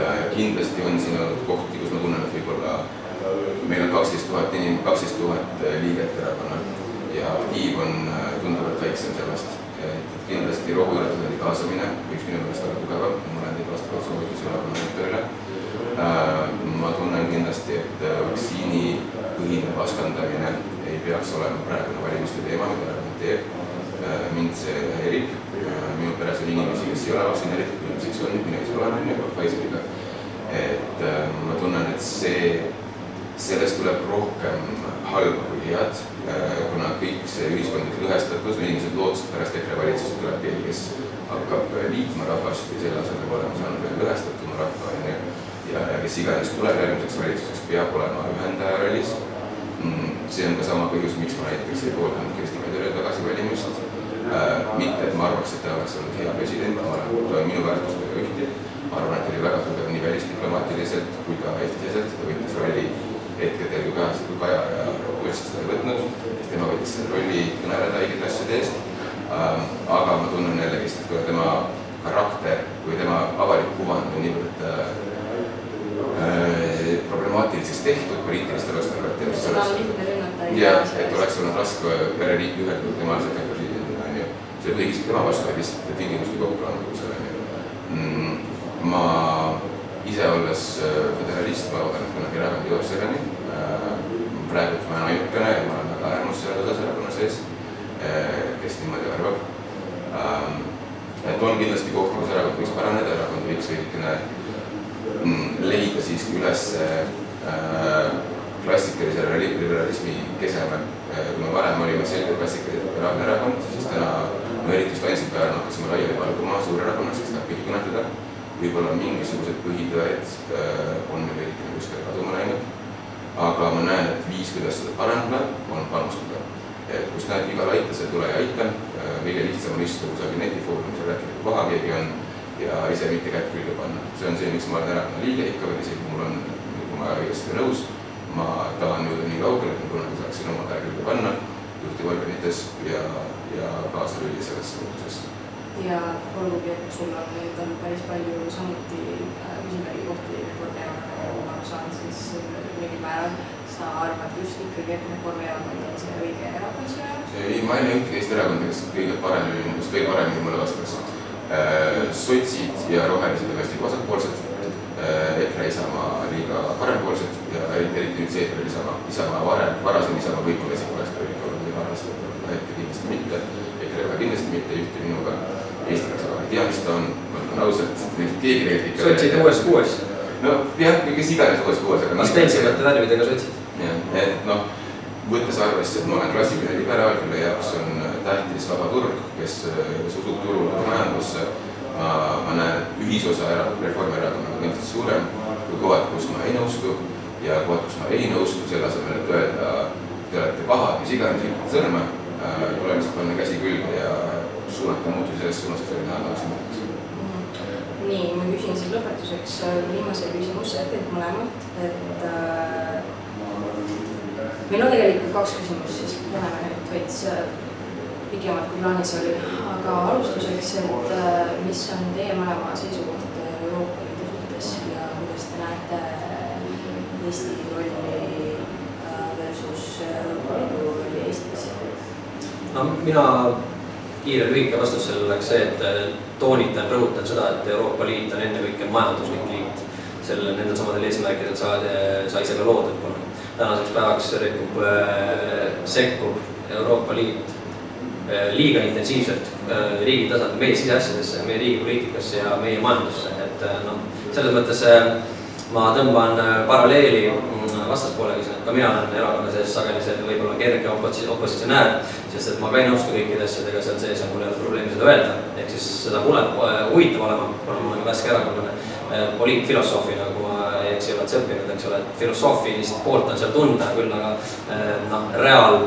ja, ja kindlasti on siin olnud kohti, kus ma tunnen, et võib-olla meil on kaksteist tuhat inim-, kaksteist tuhat liiget erakonnal ja aktiiv on tunduvalt väiksem sellest. et kindlasti rohujuuretuseni kaasamine võiks minu meelest olla tugevam, ma olen teinud vastavalt soovitusi erakonna juhtidele ma tunnen kindlasti, et vaktsiinipõhine vastandamine ei peaks olema praegune valimiste teema, mida erakond teeb. mind see häirib, minu peres on inimesi, kes ei ole vaktsineeritud, inimeseks on, mina ise olen, on ju, Pfizeriga. et ma tunnen, et see, sellest tuleb rohkem halba kui head, kuna kõik see ühiskondlik lõhestatus, inimesed lootsid pärast EKRE valitsust tuleb keegi, kes hakkab liitma rahvast ja selle asemel olema saanud veel lõhestatuma rahva, on ju ja, ja kes iganes tuleb järgmiseks valitsuseks, peab olema ühendaja rollis. see on ka sama põhjus, miks ma näiteks ei pooldanud Kersti Kaljulaidi tagasivalimist äh,. mitte, et ma arvaks, et ta oleks olnud hea president, ma arvan, ta on minu väärtustega ühti. ma arvan, et ta oli väga tugev nii välisdiplomaatiliselt kui ka Eesti-siseselt, ta võttis rolli hetkedel, kui Kaja, kui Kaja ja Jossi seda ei võtnud. tema võttis selle rolli kõneleda õigete asjade eest ähm,. aga ma tunnen jällegist, et kuna tema karakter või tema avalik kuvand on niivõrd äh, problemaatiliseks tehtud seda on lihtne rünnata. jah, et oleks olnud raske pereliiki ühendada tema asemel presidendina, on ju. see oli tema vastu, lihtsalt tingimuste kokkulangemusel, on ju. ma ise olles föderalist, ma loodan, et kunagi erakond jõuab selleni. praegu ma olen ainukene ja ma olen väga äärmus selles osas erakonna sees, kes niimoodi arvab. et on kindlasti kohti, kus erakond võiks paraneda, erakond võiks veidikene leida siiski üles äh, klassikalise liberalismi keseme äh,. kui me varem olime selgelt klassikalised liberaalne erakond, siis täna no eriti just Ansipil ajal hakkasime laiali valguma suurerakonnaks, kes tahab kõike kõnetada. Võib-olla mingisugused põhitõed äh, on meil veidikene kuskile kaduma läinud. aga ma näen, et viis, kuidas seda parandada, on panustada. et kus näed viga laita, seal tule ja aita äh,. kõige lihtsam on istuda kusagil netifoorumis ja rääkida, kui paha keegi on ja ise mitte kätt külge panna. see on see, miks ma olen erakonna liige ikka veel, isegi mul on, kui ma õigesti nõus, ma tahan jõuda nii kaugele, et ma kunagi saaksin oma käe külge panna juhtivorganites ja, ja kaasa lüüa sellesse muutusesse. Ja olgugi, et sul on endal päris palju samuti küsimärgi kohti Reformierakonnaga, nagu ma aru saan, siis mingil määral sa arvad just ikkagi, et Reformierakond on see õige erakond sinu jaoks? ei, ma ei näe ühtegi Eesti erakonda, kes kõige paremini, just kõige paremini mulle vastaks. Sotsid ja rohelised on hästi vasakpoolsed, EKRE Isamaa liiga parempoolsed ja eriti nüüd seepeal Isamaa, Isamaa varem, varasem Isamaa võib-olla isegi oleks võinud olla midagi arvestada, hetkel kindlasti mitte, EKRE-ga kindlasti mitte, ei ühti minuga, Eesti kakssada ei tea, mis ta on, ma ütlen ausalt, keegi tegelikult ikka sotsid uues kuues? nojah, kes iganes uues kuues, aga astensivate värvidega sotsid. jah, et noh, võttes arvesse, et ma olen klassikaline liberaal, kelle jaoks on tähtis vaba turg, kes, usub turule ja majandusse. ma, ma näen, et ühisosa Reformierakonnaga on kindlasti suurem kui kohad, kus ma ei nõustu ja kohad, kus ma ei nõustu, selle asemel, et öelda, te olete pahad, mis iganes, sõrme äh,, tuleb lihtsalt panna käsi külge ja suunata muutusi selles suunas, et mina tahaksin mõelda. nii, ma küsin siis lõpetuseks viimase küsimuse teilt mõlemalt, et äh, meil on tegelikult kaks küsimust, siis läheme nüüd veits pikemalt kui plaanis oli, aga alustuseks, et äh, mis on teie mõlema seisukoht Euroopa Liidu suhtes ja kuidas te näete Eesti rolli äh, versus Euroopa Liidu rolli Eestis? no mina, kiire lühike vastus sellele oleks see, et toonitan, rõhutan seda, et Euroopa Liit on ennekõike majanduslik liit. sellel, nendel samadel eesmärkidel saadi, sai see ka loodud, kuna tänaseks päevaks rikub, sekkub Euroopa Liit liiga intensiivselt riigi tasandil meie siseasjadesse, meie riigi poliitikasse ja meie majandusse, et noh, selles mõttes ma tõmban paralleeli vastaspoolega, siis ka mina olen erakonna sees sageli see võib-olla kerge opos-, opositsionäär, sest et ma ka ei nõustu kõikide asjadega seal sees ja mul ei ole probleemi seda öelda, ehk siis seda pole huvitav olema, kuna ma olen värske erakondlane, poliitfilosoofina, kui ma ei eksi, oled sa õppinud, eks ole, et filosoofilist poolt on seal tunda, küll aga noh, reaal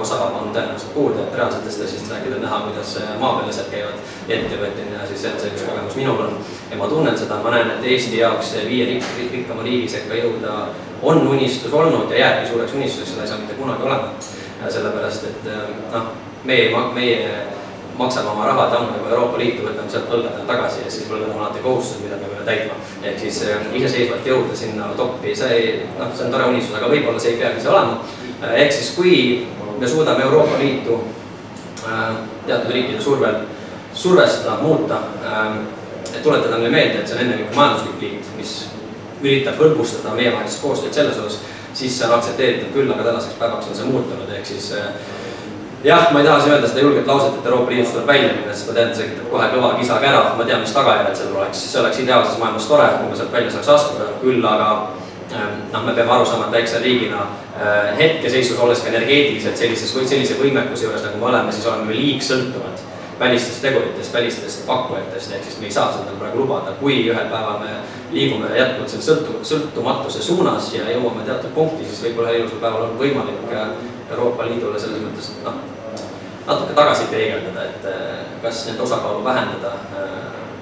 osa on tõenäoliselt puudu, et reaalsetest asjadest rääkida, näha, kuidas maapealsed käivad ettevõtjana ja siis see on see üks kogemus minul on. ja ma tunnen seda, ma näen, et Eesti jaoks viie rik-, rikkama riigi sekka jõuda on unistus olnud ja jääbki suureks unistuseks, seda ei saa mitte kunagi olema. sellepärast, et noh, meie, meie maksame oma rahad ammu juba Euroopa Liitu, võtame sealt võlgadele tagasi ja siis võlgad on alati kohustused, mida me peame täitma. ehk siis iseseisvalt jõuda sinna toppi, see ei, noh, see on tore unistus, aga võib-olla see ei peagi see olema. ehk siis kui me suudame Euroopa Liitu äh, teatud riikide survel survestada, muuta, et tuletada neile meelde, et see on ennekõike majanduslik liit, mis üritab hõlbustada meievahelist koostööd selles osas, siis see on aktsepteeritav küll, aga tänaseks päevaks on see muutunud, ehk siis äh, jah, ma ei taha siin öelda seda julget lauset, et Euroopa Liidust tuleb välja minna, sest ma tean, et see tekitab kohe kõva kisa kära, ma tean, mis tagajärjed sellel oleks, see oleks ideaalses maailmas tore, kui me sealt välja saaks astuda, küll aga noh, me peame aru saama, et väikse riigina äh, hetkeseisus olles ka energeetiliselt sellises sellise võimekuse juures, nagu me oleme, siis oleme me liigsõltuvad välistest teguritest, välistest pakkujatest, ehk siis me ei saa seda praegu lubada, kui ühel päeval me liigume jätkuvalt selle sõltu-, sõltumatuse suunas ja jõuame teatud punkti, siis võib-olla ilusal päeval on võimalik Euroopa Liidule selles mõttes noh, natuke tagasi peegeldada, et kas nende osakaalu vähendada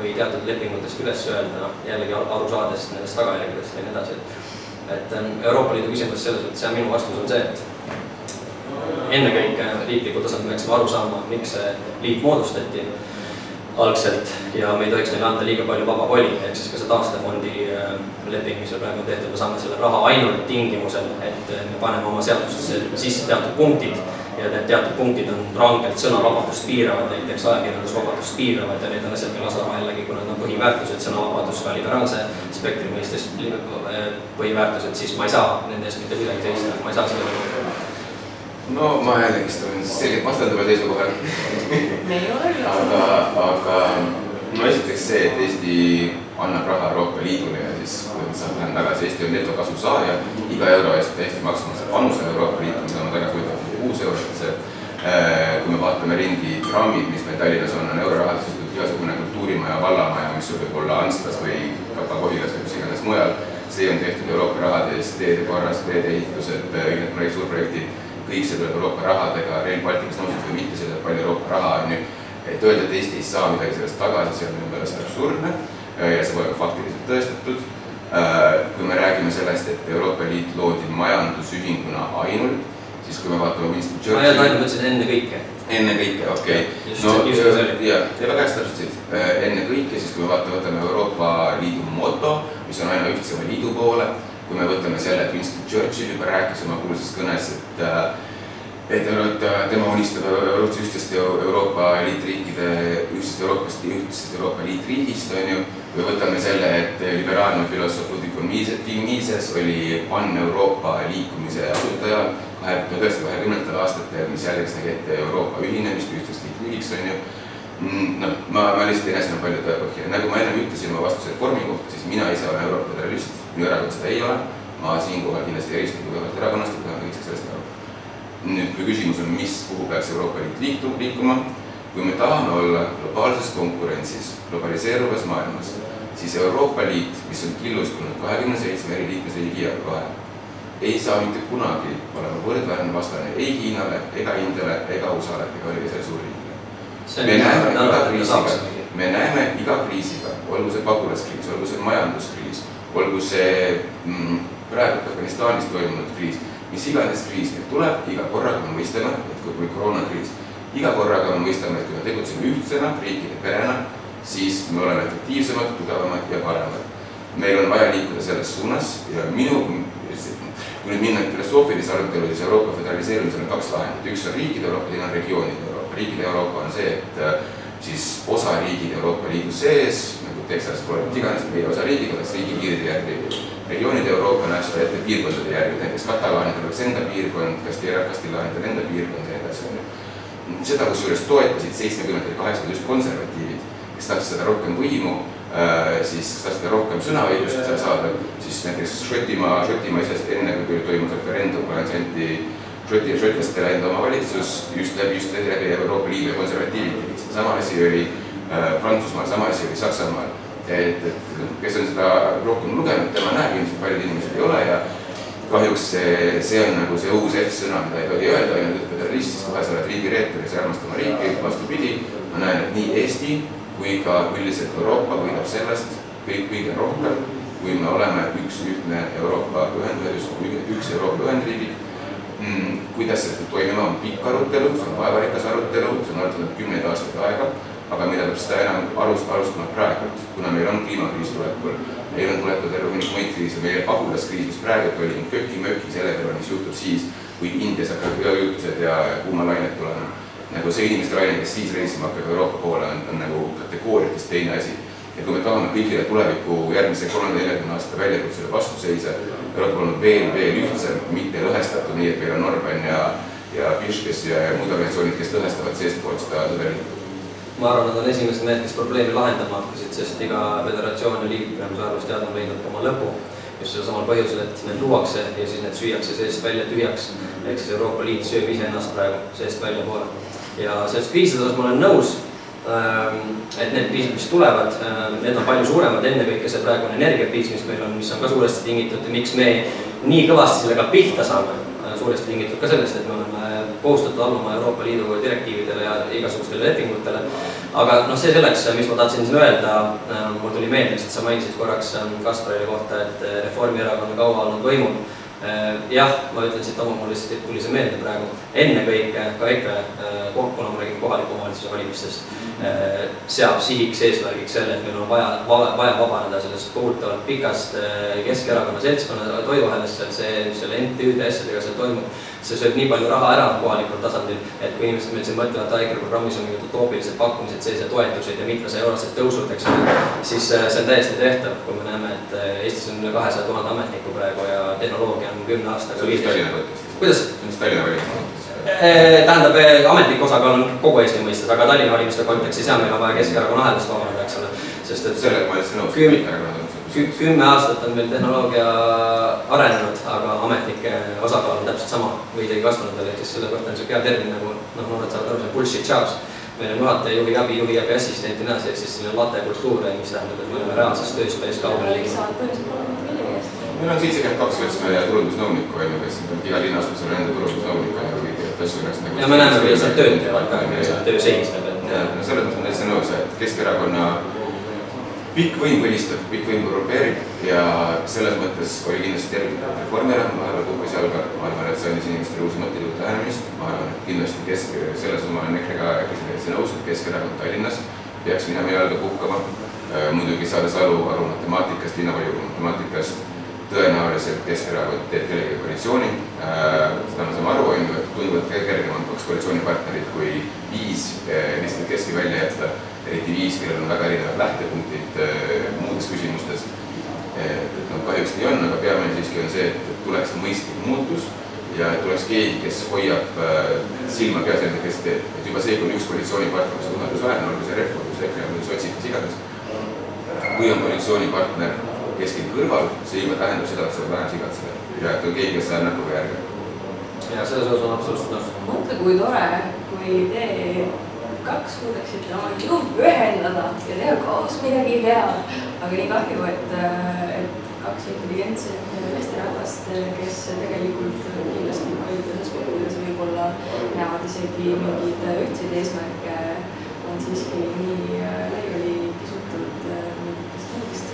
või teatud lepingutest üles öelda, noh jällegi aru saades nendest tagajärgedest ja nii edasi, et et Euroopa Liidu küsimus selles mõttes ja minu vastus on see, et ennekõike riiklikul tasandil peaksime aru saama, miks see liit moodustati algselt ja me ei tohiks neile anda liiga palju vaba voli, ehk siis ka see taastefondi leping, mis meil praegu on tehtud, me saame selle raha ainult tingimusel, et me paneme oma seadustesse sisse teatud punktid ja need teatud punktid on rangelt sõnavabadust piiravad, näiteks ajakirjandusvabadust piiravad ja need on asjad, mille osama jällegi, kuna need on põhiväärtused, sõnavabadus ka liberaalse spektri mõistes põhiväärtused, siis ma ei saa nende eest mitte kuidagi seista, ma ei saa selle no ma jällegist olen selgelt vastandaval seisukohal aga, aga no esiteks see, et Eesti annab raha Euroopa Liidule ja siis põhimõtteliselt lähen tagasi, Eesti on netokasu saaja, iga euro eest Eesti maksumaksja panustab Euroopa Liitu, mida ma tagasi võtan kuus eurot, äh, kui me vaatame ringi trammid, mis meil Tallinnas on, on eurorahadest tehtud igasugune kultuurimaja, vallamaja, mis võib olla Anslas või ka Kohilas või kus iganes mujal, see on tehtud Euroopa rahade eest, teede korras, teede ehitused, kõik need projekt, suurprojektid kõik see tuleb Euroopa rahadega, Rail Balticust nõustud või mitte, see tuleb palju Euroopa raha, on ju. et öelda, et Eesti ei saa midagi sellest tagasi, see on minu meelest absurdne ja see pole ka faktiliselt tõestatud. kui me räägime sellest, et Euroopa Liit loodi majandusühinguna ainult, siis kui me vaatame Winston Churchilli. ma ei öelnud ainult, ma ütlesin ennekõike. ennekõike, okei okay.. no ja, ja väga hästi täpsustasid, ennekõike siis, kui me vaatame, võtame Euroopa Liidu moto, mis on aina ühtsema liidu poole kui me võtame selle, et Winston Churchill juba rääkis oma kuulsas kõnes, et äh, et tema unistab ühtsest Euroopa liitriikide, ühtsest Euroopast, ühtsest Euroopa liitriigist, on ju. või võtame selle, et liberaalne filosoof Ludwig von Mises oli Pan-Euroopa liikumise asutaja kahe, tuhande üheksasaja kahekümnendatel aastatel, mis jällegi nägi ette Euroopa ühinemist ühtseks liitriigiks, on ju. Mm, noh, ma, ma lihtsalt ei näe sinna palju tõepõhja, nagu ma ennem ütlesin oma vastuse reformi kohta, siis mina ise olen Euroopa föderalist minu erakond seda ei ole, ma siinkohal kindlasti eristun tugevalt erakonnast ja pean kõik sellest aru. nüüd, kui küsimus on, mis, kuhu peaks Euroopa Liit liitu, liikuma, kui me tahame olla globaalses konkurentsis, globaliseeruvas maailmas, siis Euroopa Liit, mis on killustunud kahekümne seitsme eri liikmesriigi vahel, ei saa mitte kunagi olema võrdväärne vastane ei Hiinale ega Indiale ega USA-le ega ühelegi selle suurriigile. me näeme iga kriisiga, me näeme iga kriisiga, olgu see pagulaskriis, olgu see majanduskriis, olgu see mm, praegu Afganistanis toimunud kriis, mis iganes kriis meil tuleb, iga korraga me mõistame, et kui, kui koroonakriis, iga korraga me mõistame, et kui me tegutseme ühtsena, riikide perena, siis me oleme efektiivsemad, tugevamad ja paremad. meil on vaja liikuda selles suunas ja minu, kui nüüd minna filosoofilise arutelu, siis Euroopa föderaliseerumisel on kaks lahendit, üks on riikide Euroopa, teine on regioonide Euroopa. riikide Euroopa on see, et äh, siis osariigid Euroopa Liidu sees nagu Texas, Florida, iganes meie osariigid oleks riigipiiride järgi. regioonide Euroopa näeb seda ette piirkondade järgi, näiteks katalaanidel oleks enda piirkond, Castilla, Castillaanidel enda piirkond ja nii edasi, on ju. seda kusjuures toetasid seitsmekümnendatel, kaheksakümnendatel just konservatiivid, kes tahtsid seda rohkem võimu siis tahtsid rohkem sõnaõigust saada, siis näiteks Šotimaa, Šotimaa ise enne, kui toimus referendum, anti Šoti, šotlastele enda oma valitsus just läbi, just läbi Euroopa Liidu ja konservatiivid tegid seda, sama asi oli äh, Prantsusmaal, sama asi oli Saksamaal. et, et kes on seda rohkem lugenud, tema näeb, ilmselt paljud inimesed ei ole ja kahjuks see, see on nagu see uus F-sõna, mida ei tohi öelda, ainult föderalist, siis kohe sa oled riigireetur ja sa ei armasta oma riiki, vastupidi, ma näen, et nii Eesti kui ka üldiselt Euroopa võidab sellest kõik kõige rohkem, kui me oleme üks ühtne Euroopa ühendus, üks Euroopa Ühendriigid mm,. kuidas see toimima, on pikk arutelu, see on vaevarikas arutelu, see on arutanud kümneid aastaid aega, aga mida peab seda enam alust, alustama praegu, kuna meil on kliimakriis tulekul, meil on tulekul terve hunnik muid kriise, meie pagulaskriis, mis praegu oli köki-möki selle peale, mis juhtub siis, kui Indias hakkavad üleujutused ja kuumalained tulema nagu see inimeste laine, kes siis reisima hakkab Euroopa poole, on, on nagu kategooriatest teine asi. ja kui me tahame kõigile tuleviku järgmise kolmekümne-neljakümne aasta väljakutsele vastu seisa, Euroopa on veel, veel ühtsem, mitte lõhestatud, nii et meil on Orban ja, ja Piškes ja, ja muud organisatsioonid, kes lõhestavad seestpoolt seda sõdariikut ma arvan, nad on esimesed need, kes probleemi lahendama hakkasid, sest iga föderatsioon ja liikmesuse arvus teada on leidnud oma lõpu. just sellel samal põhjusel, et need luuakse ja siis need süüakse seest välja tühjaks. ehk siis Euroopa Liit sööb iseennast praegu seest väljapoole ja selles kriiside osas ma olen nõus, ähm, et need kriisid, mis tulevad, ähm, need on palju suuremad, ennekõike see praegune energiakriis, mis meil on, mis on ka suuresti tingitud ja miks me nii kõvasti sellega pihta saame, äh, suuresti tingitud ka sellest, et me oleme kohustatud alluma Euroopa Liidu direktiividele ja igasugustele lepingutele. aga noh, see selleks, mis ma tahtsin siin öelda, ähm, mul tuli meelde, lihtsalt sa mainisid korraks Kasparile kohta, et äh, Reformierakond on kaua olnud võimul Äh, jah, ma ütlen siit oma, mul lihtsalt tuli see meelde praegu, ennekõike ka EKRE, äh, kuna ma räägin kohaliku omavalitsuse valimistest, äh, seab sihiks eesmärgiks selle, et meil on vaja, vaja vabaneda sellest kohutavalt pikast Keskerakonna seltskonna toiduahelast seal, see, selle MTÜ-de asjadega seal toimub, see sööb nii palju raha ära kohalikul tasandil, et kui inimesed meil siin mõtlevad, et EKRE programmis on mingid utoopilised pakkumised ja toetused ja mitmesaja eurosed tõusud, eks ole, siis see on täiesti tehtav, kui me näeme, et Eestis on üle kahesaja tuhande ametniku praegu ja tehnoloogia on kümne aastaga. see on vist Tallinna kontekstis. kuidas? see on vist Tallinna kontekstis. Tähendab, ametnike osakaal on kogu Eesti mõistes, aga Tallinna valimiste kontekstis jah, meil on vaja Keskerakonna ahelast vabaneda, eks ole, sest et sellega ma täitsa nõus küm,. kümme aastat on meil tehnoloogia arenenud, aga ametnike osakaal on täpselt sama või isegi kasvanud veel, ehk siis selle kohta on niisugune hea termin nagu noh, noored saavad aru, see on bullshit jobs meil on juhataja, juhi abi, juhi abi assistent ja nii edasi, ehk siis selline latekultuur, mis tähendab, et me oleme reaalsest tööst päris kaugele liikunud meil on seitsekümmend kaks võtsme turundusnõunikku on ju, kes iga linnasusel on enda turundusnõunik on ju, asju üles nagu. ja me näeme, kuidas nad tööd teevad ka, kuidas nad töö seisneb, et. no selles mõttes ma täitsa nõus, et Keskerakonna pikk võim põlistab, pikk võim korrumpeerib ja selles mõttes oli kindlasti tervitatav Reformierakond vahepeal kukkus jalga, ma arvan, et see andis inimestele uusi mõtteid, uut lähenemist, ma arvan, et kindlasti Kesk, selles ma olen EKRE-ga täitsa nõus, et Keskerakond Tallinnas peaks minema jalga puhkama, äh, muidugi saades aru, aru matemaatikast, linnavolikogu matemaatikast tõenäoliselt Keskerakond teeb kellegagi koalitsiooni äh,, seda me saame aru, on ju, et tunduvalt kergem on kaks koalitsioonipartnerit kui viis äh, lihtsalt keski välja jätta, eriti viis, kellel on väga erinevad lähtepunktid äh, muudes küsimustes. et noh, kahjuks nii on, aga peamine siiski on see, et tuleks mõistlik muutus ja et tuleks keegi, kes hoiab äh, silma peal selle, kes teeb, et juba see, kui on üks koalitsioonipartner, mis on usaldusväärne, olgu see Reform, olgu see EKRE, olgu see sotsid, mis iganes, kui on koalitsioonipartner keskil kõrval, see juba tähendab seda, et sa pead vähem sigatseda ja et on keegi, kes läheb näpuga järge. ja selles osas on absoluutselt nõus. mõtle, kui tore, kui te kaks suudaksite oma jõud ühendada ja teha koos midagi head. aga nii kahju, et, et kaks intelligentset meesterahvast, kes tegelikult kindlasti paljudes aspektides võib-olla näevad isegi mingeid ühtseid eesmärke, on siiski nii laiali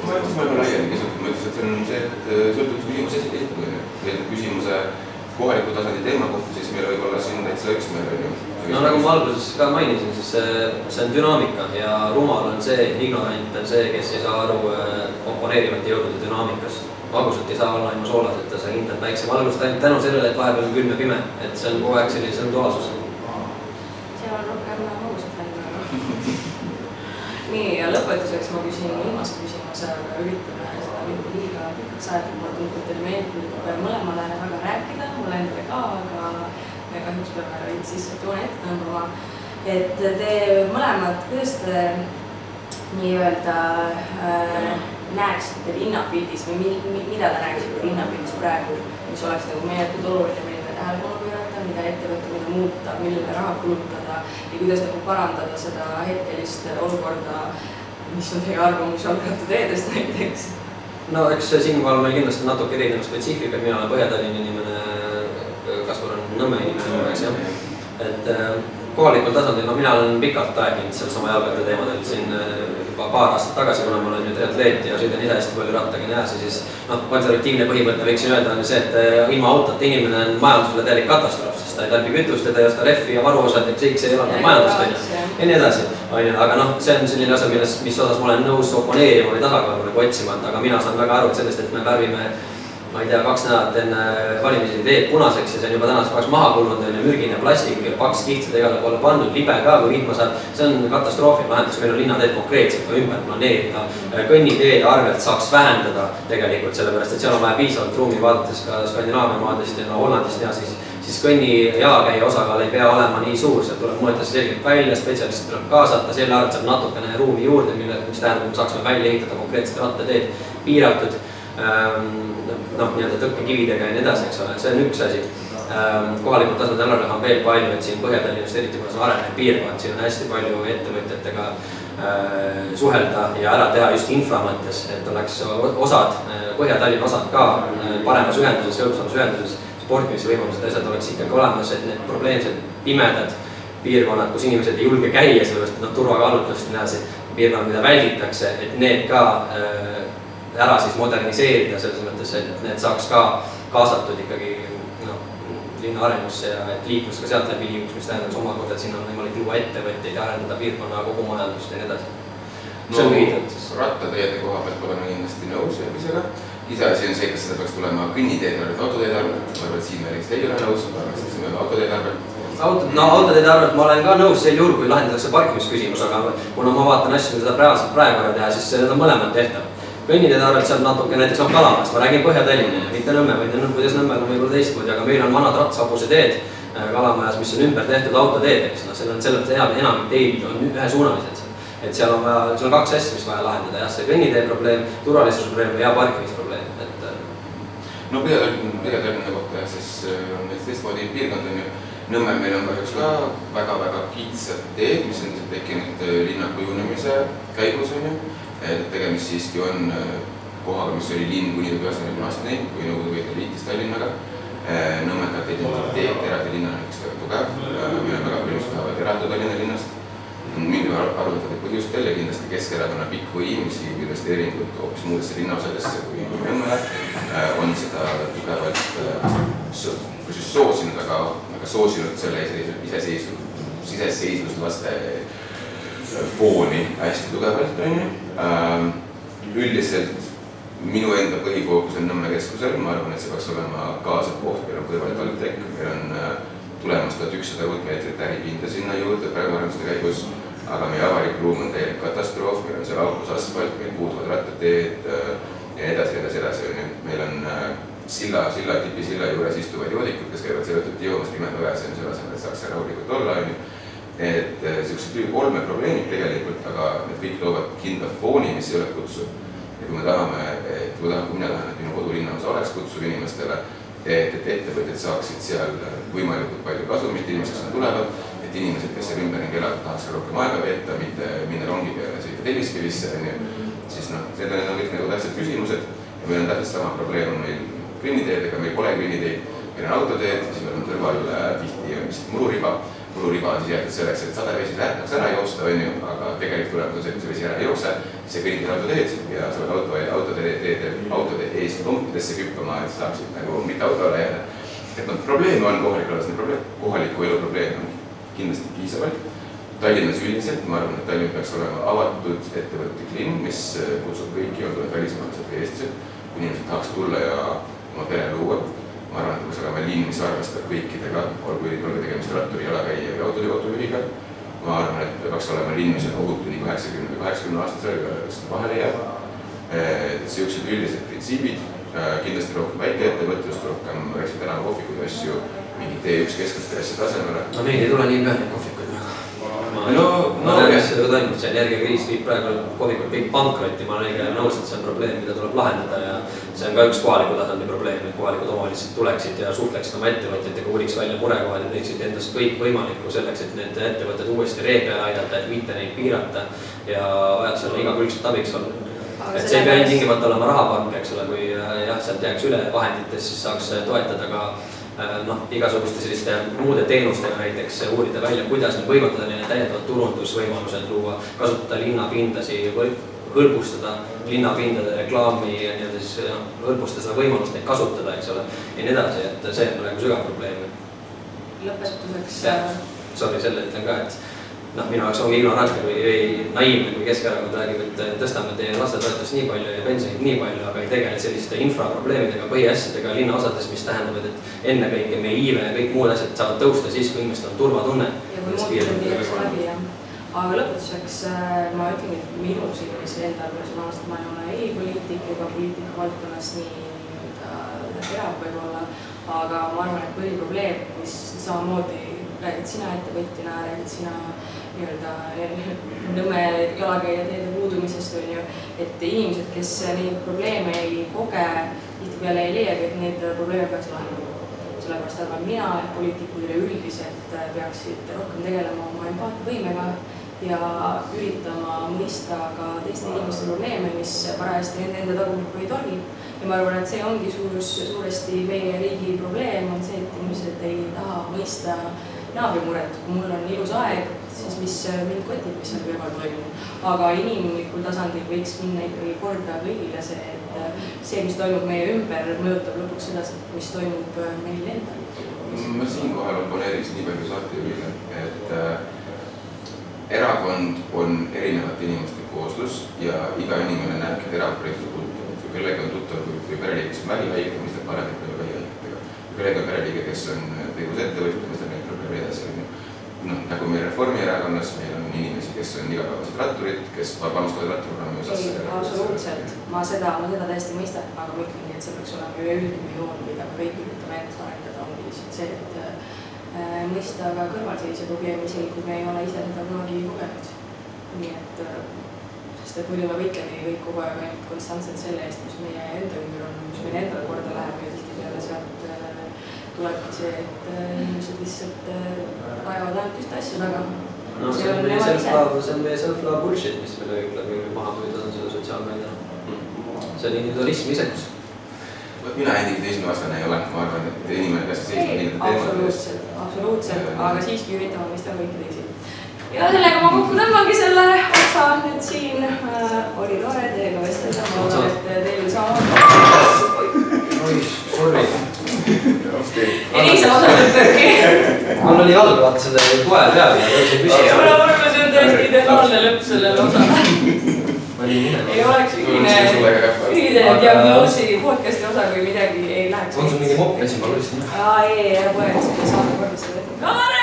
ma ütleks, ole laiali kisutatud, ma ütleks, et see on see, et äh, sõltub, küsimuse ju. esitad küsimuse kohaliku tasandi teema kohta, siis meil võib olla siin täitsa üksmeel, on ju. no nagu ma alguses ka mainisin, siis see, see on dünaamika ja rumal on see, ignorant on see, kes ei saa aru äh, oponeerivate jõudude dünaamikast. magusat ei saa olla ilma soolaseta, sa hindad päikse valgust ainult tänu sellele, et vahepeal on külm ja pime, et see on kogu aeg selline, see on duaalsus. seal on rohkem magusat välja nii, ja lõpetuseks ma küsin viimase küsimuse, aga üritame seda mitte liiga pikaks ajada, mulle tundub, et teile meeldib mõlemale väga rääkida, mulle endale ka, aga me kahjuks peame veits sissejoone ette tõmbama. et te mõlemad, kuidas te nii-öelda äh, näeksite linnapildis või mi, mi, mida te näeksite linnapildis praegu, mis oleks nagu meeletult oluline, tähelepanu pöörata, mida ette võtta, mida muuta, millele raha kulutada ja kuidas nagu parandada seda hetkelist olukorda, mis on teie arvamus jalgrattateedest näiteks? no eks siinkohal meil kindlasti natuke erinev spetsiifika, mina olen Põhja-Tallinna inimene, Kaspar on Nõmme inimene, eks jah. et äh, kohalikul tasandil, no mina olen pikalt aeg-ajalt sellesama jalgratta teemadel siin äh, juba paar aastat tagasi, kuna ma olen nüüd triatleet ja sõidan ise hästi palju rattaga nii edasi, siis noh, konservatiivne põhimõte võiksin öelda, on see, et äh, ilma autota inimene on majandusele täielik katastroof, sest ta ei tarbi kütust ja ta ei osta rehvi ja varuosad ja kõik see elavdab majandust, on ju. ja nii edasi, on ju, aga noh, see on selline asi, milles, mis osas ma olen nõus oponeerima või tasakaalu nagu otsima, et aga mina saan väga aru sellest, et me värvime ma ei tea, kaks nädalat enne valimisi teed punaseks ja see on juba tänaseks päevaks maha kulunud, on ju, mürgine plastik, paks kiht seda igale poole pandud, libe ka, kui vihma saab. see on katastroofiline lahendus, meil on linnateed konkreetselt ka ümber planeerida. kõnniteede arvelt saaks vähendada tegelikult, sellepärast et seal on vaja piisavalt ruumi, vaadates ka Skandinaavia maadest ja no Hollandist ja siis siis kõnni jalakäija osakaal ei pea olema nii suur, sealt tuleb mõõta see selgelt välja, spetsialist tuleb kaasata, selle arvelt saab natukene ruumi juurde, mille, mis tähendab, et me saaksime välja ehitada konkreetsed rattateed piiratud noh, nii-öelda tõkkekividega ja nii edasi, eks ole, see on üks asi. Ähm, kohalikul tasandil ära teha on veel palju, et siin Põhja-Tallinnast, eriti kuna see on arenev piirkond, siin on hästi palju ettevõtjatega äh, suhelda ja ära teha just infra mõttes, et oleks osad, Põhja-Tallinna osad ka paremas ühenduses, hõlpsamas ühenduses, sportimisvõimalused, asjad oleks ikkagi olemas, et need probleemsed pimedad piirkonnad, kus inimesed ei julge käia, sellepärast et noh, turvakaalutlust ja nii edasi, piirkonnad, mida välditakse, et need ka äh, ära siis moderniseerida selles mõttes, et need saaks ka kaasatud ikkagi noh, linna arengusse ja et liiklus ka sealt läbi liiguks, mis tähendaks omakorda, et sinna on võimalik luua ettevõtteid ja arendada piirkonna kogu majandust ja nii edasi. see on lühidalt siis. rattateede koha pealt oleme kindlasti nõus järgmisega. iseasi on see, kas seda peaks tulema kõnniteede arvelt, autoteede arvelt, ma arvan, et siin me näiteks ei ole nõus, ma arvan, et see on autoteede arvelt auto, no autoteede arvelt ma olen ka nõus sel juhul, kui lahendatakse parkimisküsimus, aga kuna ma vaatan asju, mida saab reaalselt praegu ära teha, siis need on mõlemad tehtav kõnniteede arvelt saab natuke näiteks noh, Kalamaast, ma räägin Põhja-Tallinna, mitte Nõmme, vaid Nõmme, kuidas Nõmmel on võib-olla teistmoodi, aga meil on vanad ratsahobuse teed äh, Kalamajas, mis on ümber tehtud autoteedeks, noh, seal on selles mõttes enamik teid on ühesuunalised. et seal on vaja, seal on kaks asja, mis vaja lahendada, jah, see kõnnitee probleem, turvalisuse probleem ja parkimisprobleem, et. Äh, no Põhja-Tallinna, Põhja-Tallinna kohta jah, siis äh, on meil teistmoodi piirkond on ju. Nõmmel meil on kahjuks ka väga-väga kitsad teed, mis on tekkinud linna kujunemise käigus on ju et tegemist siiski on äh, kohaga, mis oli linn kuni üheksakümne aastani, kui Nõukogude Liit liitis Tallinnaga. Äh, Nõmmeka identiteet eraldi linnana on üks väga tugev, äh, meil on väga palju, kes tahavad eralduda Tallinna linnast. mingil arvutatud põhjustel ja kindlasti Keskerakonna pikk võim, mis viib investeeringud hoopis muudesse linnaosadesse kui Nõmmele, on seda tugevalt just soosinud, aga, aga soosinud selle iseseisvus, iseseisvuslaste fooni hästi tugevalt, on ju Ähm, üldiselt minu enda põhifookus on Nõmme keskusel, ma arvan, et see peaks olema kaasav koht, meil on kõrval TalTech, meil on äh, tulemas tuhat ükssada ruutmeetrit äripinda sinna juurde praegu arenduste käigus, aga meie avalik ruum on täielik katastroof, meil on seal aukus asfalt, meil puuduvad rattateed äh, ja nii edasi, edasi, edasi, on ju. meil on äh, silla, silla, tipisilla juures istuvad joodikud, kes käivad tõttu joomas pimedaväes, selle asemel, et saaks seal rahulikult olla, on ju et niisugused äh, olmeprobleemid tegelikult, aga need kõik loovad kindla fooni, mis ei ole kutsuv. ja kui me tahame, et kui tahame, kui mina tahan, et minu kodulinnaosa oleks kutsuv inimestele, et, et ettevõtjad saaksid seal võimalikult palju kasumit, inimesed sinna tulevad, et inimesed, kes seal ümberringi elavad, tahaks rohkem aega veeta, mitte minna rongi peale ja sõita Telliskivisse, on ju, siis noh, need on kõik nagu tähtsad küsimused. Ja meil on täpselt sama probleem on meil kõnniteedega, meil pole kõnniteid, meil on autoteed, siis meil on kõrval äh, tihti vist mururiba kuluriba on siis jäetud selleks, et sadevesi läheks ära joosta, on ju, aga tegelik tulemus on see, et kui see vesi ära ei jookse, siis sa kõnnid autoteed ja sa pead auto, autode teede, autode eest lonkidesse hüppama, et sa saaksid nagu mitte autole jääda. et noh, probleeme on kohalikul alasel probleem, kohaliku elu probleeme on kindlasti piisavalt. Tallinnas üldiselt ma arvan, et Tallinn peaks olema avatud ettevõtlik linn, mis kutsub kõiki, olgu need välismaalased või eestlased, kui inimesed tahaks tulla ja oma pere luua ma arvan, et peaks olema linn, mis arvestab kõikidega, olgu, olgu tegemist ratturi, jalakäija või autojuhiga. ma arvan, et peaks olema linn, mis on ohutu nii kaheksakümne või kaheksakümne aastasele, kes vahele jääb. et siuksed üldised printsiibid, kindlasti rohkem väikeettevõtlust, rohkem väikseid tänavakohvikuid ja asju, mingi T1 keskuste asjade asemele. no meil ei tule niipea neid kohvikuid No, ma no jah. mis sellega toimub, see energiakriis viib praegu kohvikud kõik pankrotti, ma olen õige nõus, et see on probleem, mida tuleb lahendada ja see on ka üks kohaliku tasandi probleem, et kohalikud omavalitsused tuleksid ja suhtleksid oma ettevõtjatega, uuriks välja murekohad ja teeksid endast kõik võimalikku selleks, et need ettevõtted uuesti ree peale aidata, et mitte neid piirata ja vajadusel igakülgselt abiks olla et see ei pea ilmtingimata olema rahapank, eks ole, kui äh, jah, sealt jääks üle vahenditest, siis saaks toetada ka noh, igasuguste selliste muude teenustega näiteks äh, uurida välja, kuidas võimaldada neile täiendavad turundusvõimalused luua, kasutada linnapindasi, hõlbustada linnapindade reklaami ja nii-öelda siis noh, hõlbustada seda võimalust neid kasutada, eks ole, ja nii edasi, et see on praegu sügav probleem. lõpetuseks jah, sorry, selle ütlen ka, et noh, minu jaoks ongi ignorantne või, või naiivne, kui Keskerakond räägib, et tõstame teie lastetoetust nii palju ja pensionit nii palju, aga ei tegele selliste infraprobleemidega, põhiasjadega linnaosades, mis tähendavad, et ennekõike meie iive ja kõik muud asjad saavad tõusta siis, kui inimestel on turvatunne. aga lõpetuseks äh, ma ütlengi, et minu silmis endal personaalselt ma ei ole ei poliitik ega poliitika valdkonnas nii nii-öelda teab võib-olla, aga ma arvan, et põhiprobleem, mis samamoodi räägid sina ettevõtjana, räägid sina nii-öelda Nõmme jalakäija teede puudumisest on ju, et inimesed, kes neid probleeme ei koge, tihtipeale ei leiagi, et neid probleeme peaks lahendama sellepärast arvan mina, et poliitikud üleüldiselt peaksid rohkem tegelema oma empaatiavõimega ja üritama mõista ka teiste inimeste probleeme, mis parajasti nende enda tagumikku ei torgi. ja ma arvan, et see ongi suur, suuresti meie riigi probleem, on see, et inimesed ei taha mõista naabri muret, kui mul on ilus aeg, siis mis mind kotib, mis seal kõrval toimub. aga inimlikul tasandil võiks minna ikkagi korda kõigile see, et see, mis toimub meie ümber, mõjutab lõpuks seda, mis toimub meil endal. ma siinkohal oponeeriks nii palju saatejuhile, et äh, erakond on erinevate inimeste kooslus ja iga inimene näeb, et erakond on tuttav, kui kellega on tuttav või, pereliige, kes on vähihaige, mõistab paremini kui vähihaigetega. kui kellega on pereliige, kes on tegus ettevõtja, probleeme edasi, onju. noh, nagu meil Reformierakonnas, meil on inimesi, kes on igapäevased ratturid, kes panustavad ratturprogrammi osas. ei, absoluutselt, ma seda, ma seda täiesti mõistan, aga ma ütlengi, et see peaks olema üleüldine joon, mida me kõik üritame endas arendada, ongi lihtsalt see, et äh, mõista ka kõrvalseisja probleemi, isegi kui me ei ole ise seda kunagi kogenud. nii et äh, sest et muidu me võitlemegi kõik kogu aeg ainult konstantselt selle eest, mis meie enda ümber on, mis meil endal korda läheb ja tihtipeale sealt äh, tulebki see, et äh, inimesed lihtsalt äh, ajavad ainult ühte asja taga. no see on meie self-love, see on meie self-love bullshit, mis meile ütleb, maha püüda on selle sotsiaalmeedia. see on individualism isekus. vot mina individualismi vastane ei ole, ma arvan, et inimene peaks seisma teemade eest. absoluutselt, absoluutselt, aga siiski üritame mõista kõiki teisi. ja sellega ma kokku tõmbangi selle otsa nüüd siin äh,. oli tore teiega vestelda, ma loodan, et teil samamoodi. oi, sorry. Elisa osaleb tõrki. mul oli jalg vaata selle toe peal ja tõusin püsti ja on arvamus, see on tõesti ideaalne lõpp sellele osale. minema. ei oleks ühine Aga- diagnoosi podcast'i osa, kui midagi ei läheks. on sul mingi mopp luistasin? aa, ei, ei, ära põe, see saab korda seda. Kaare!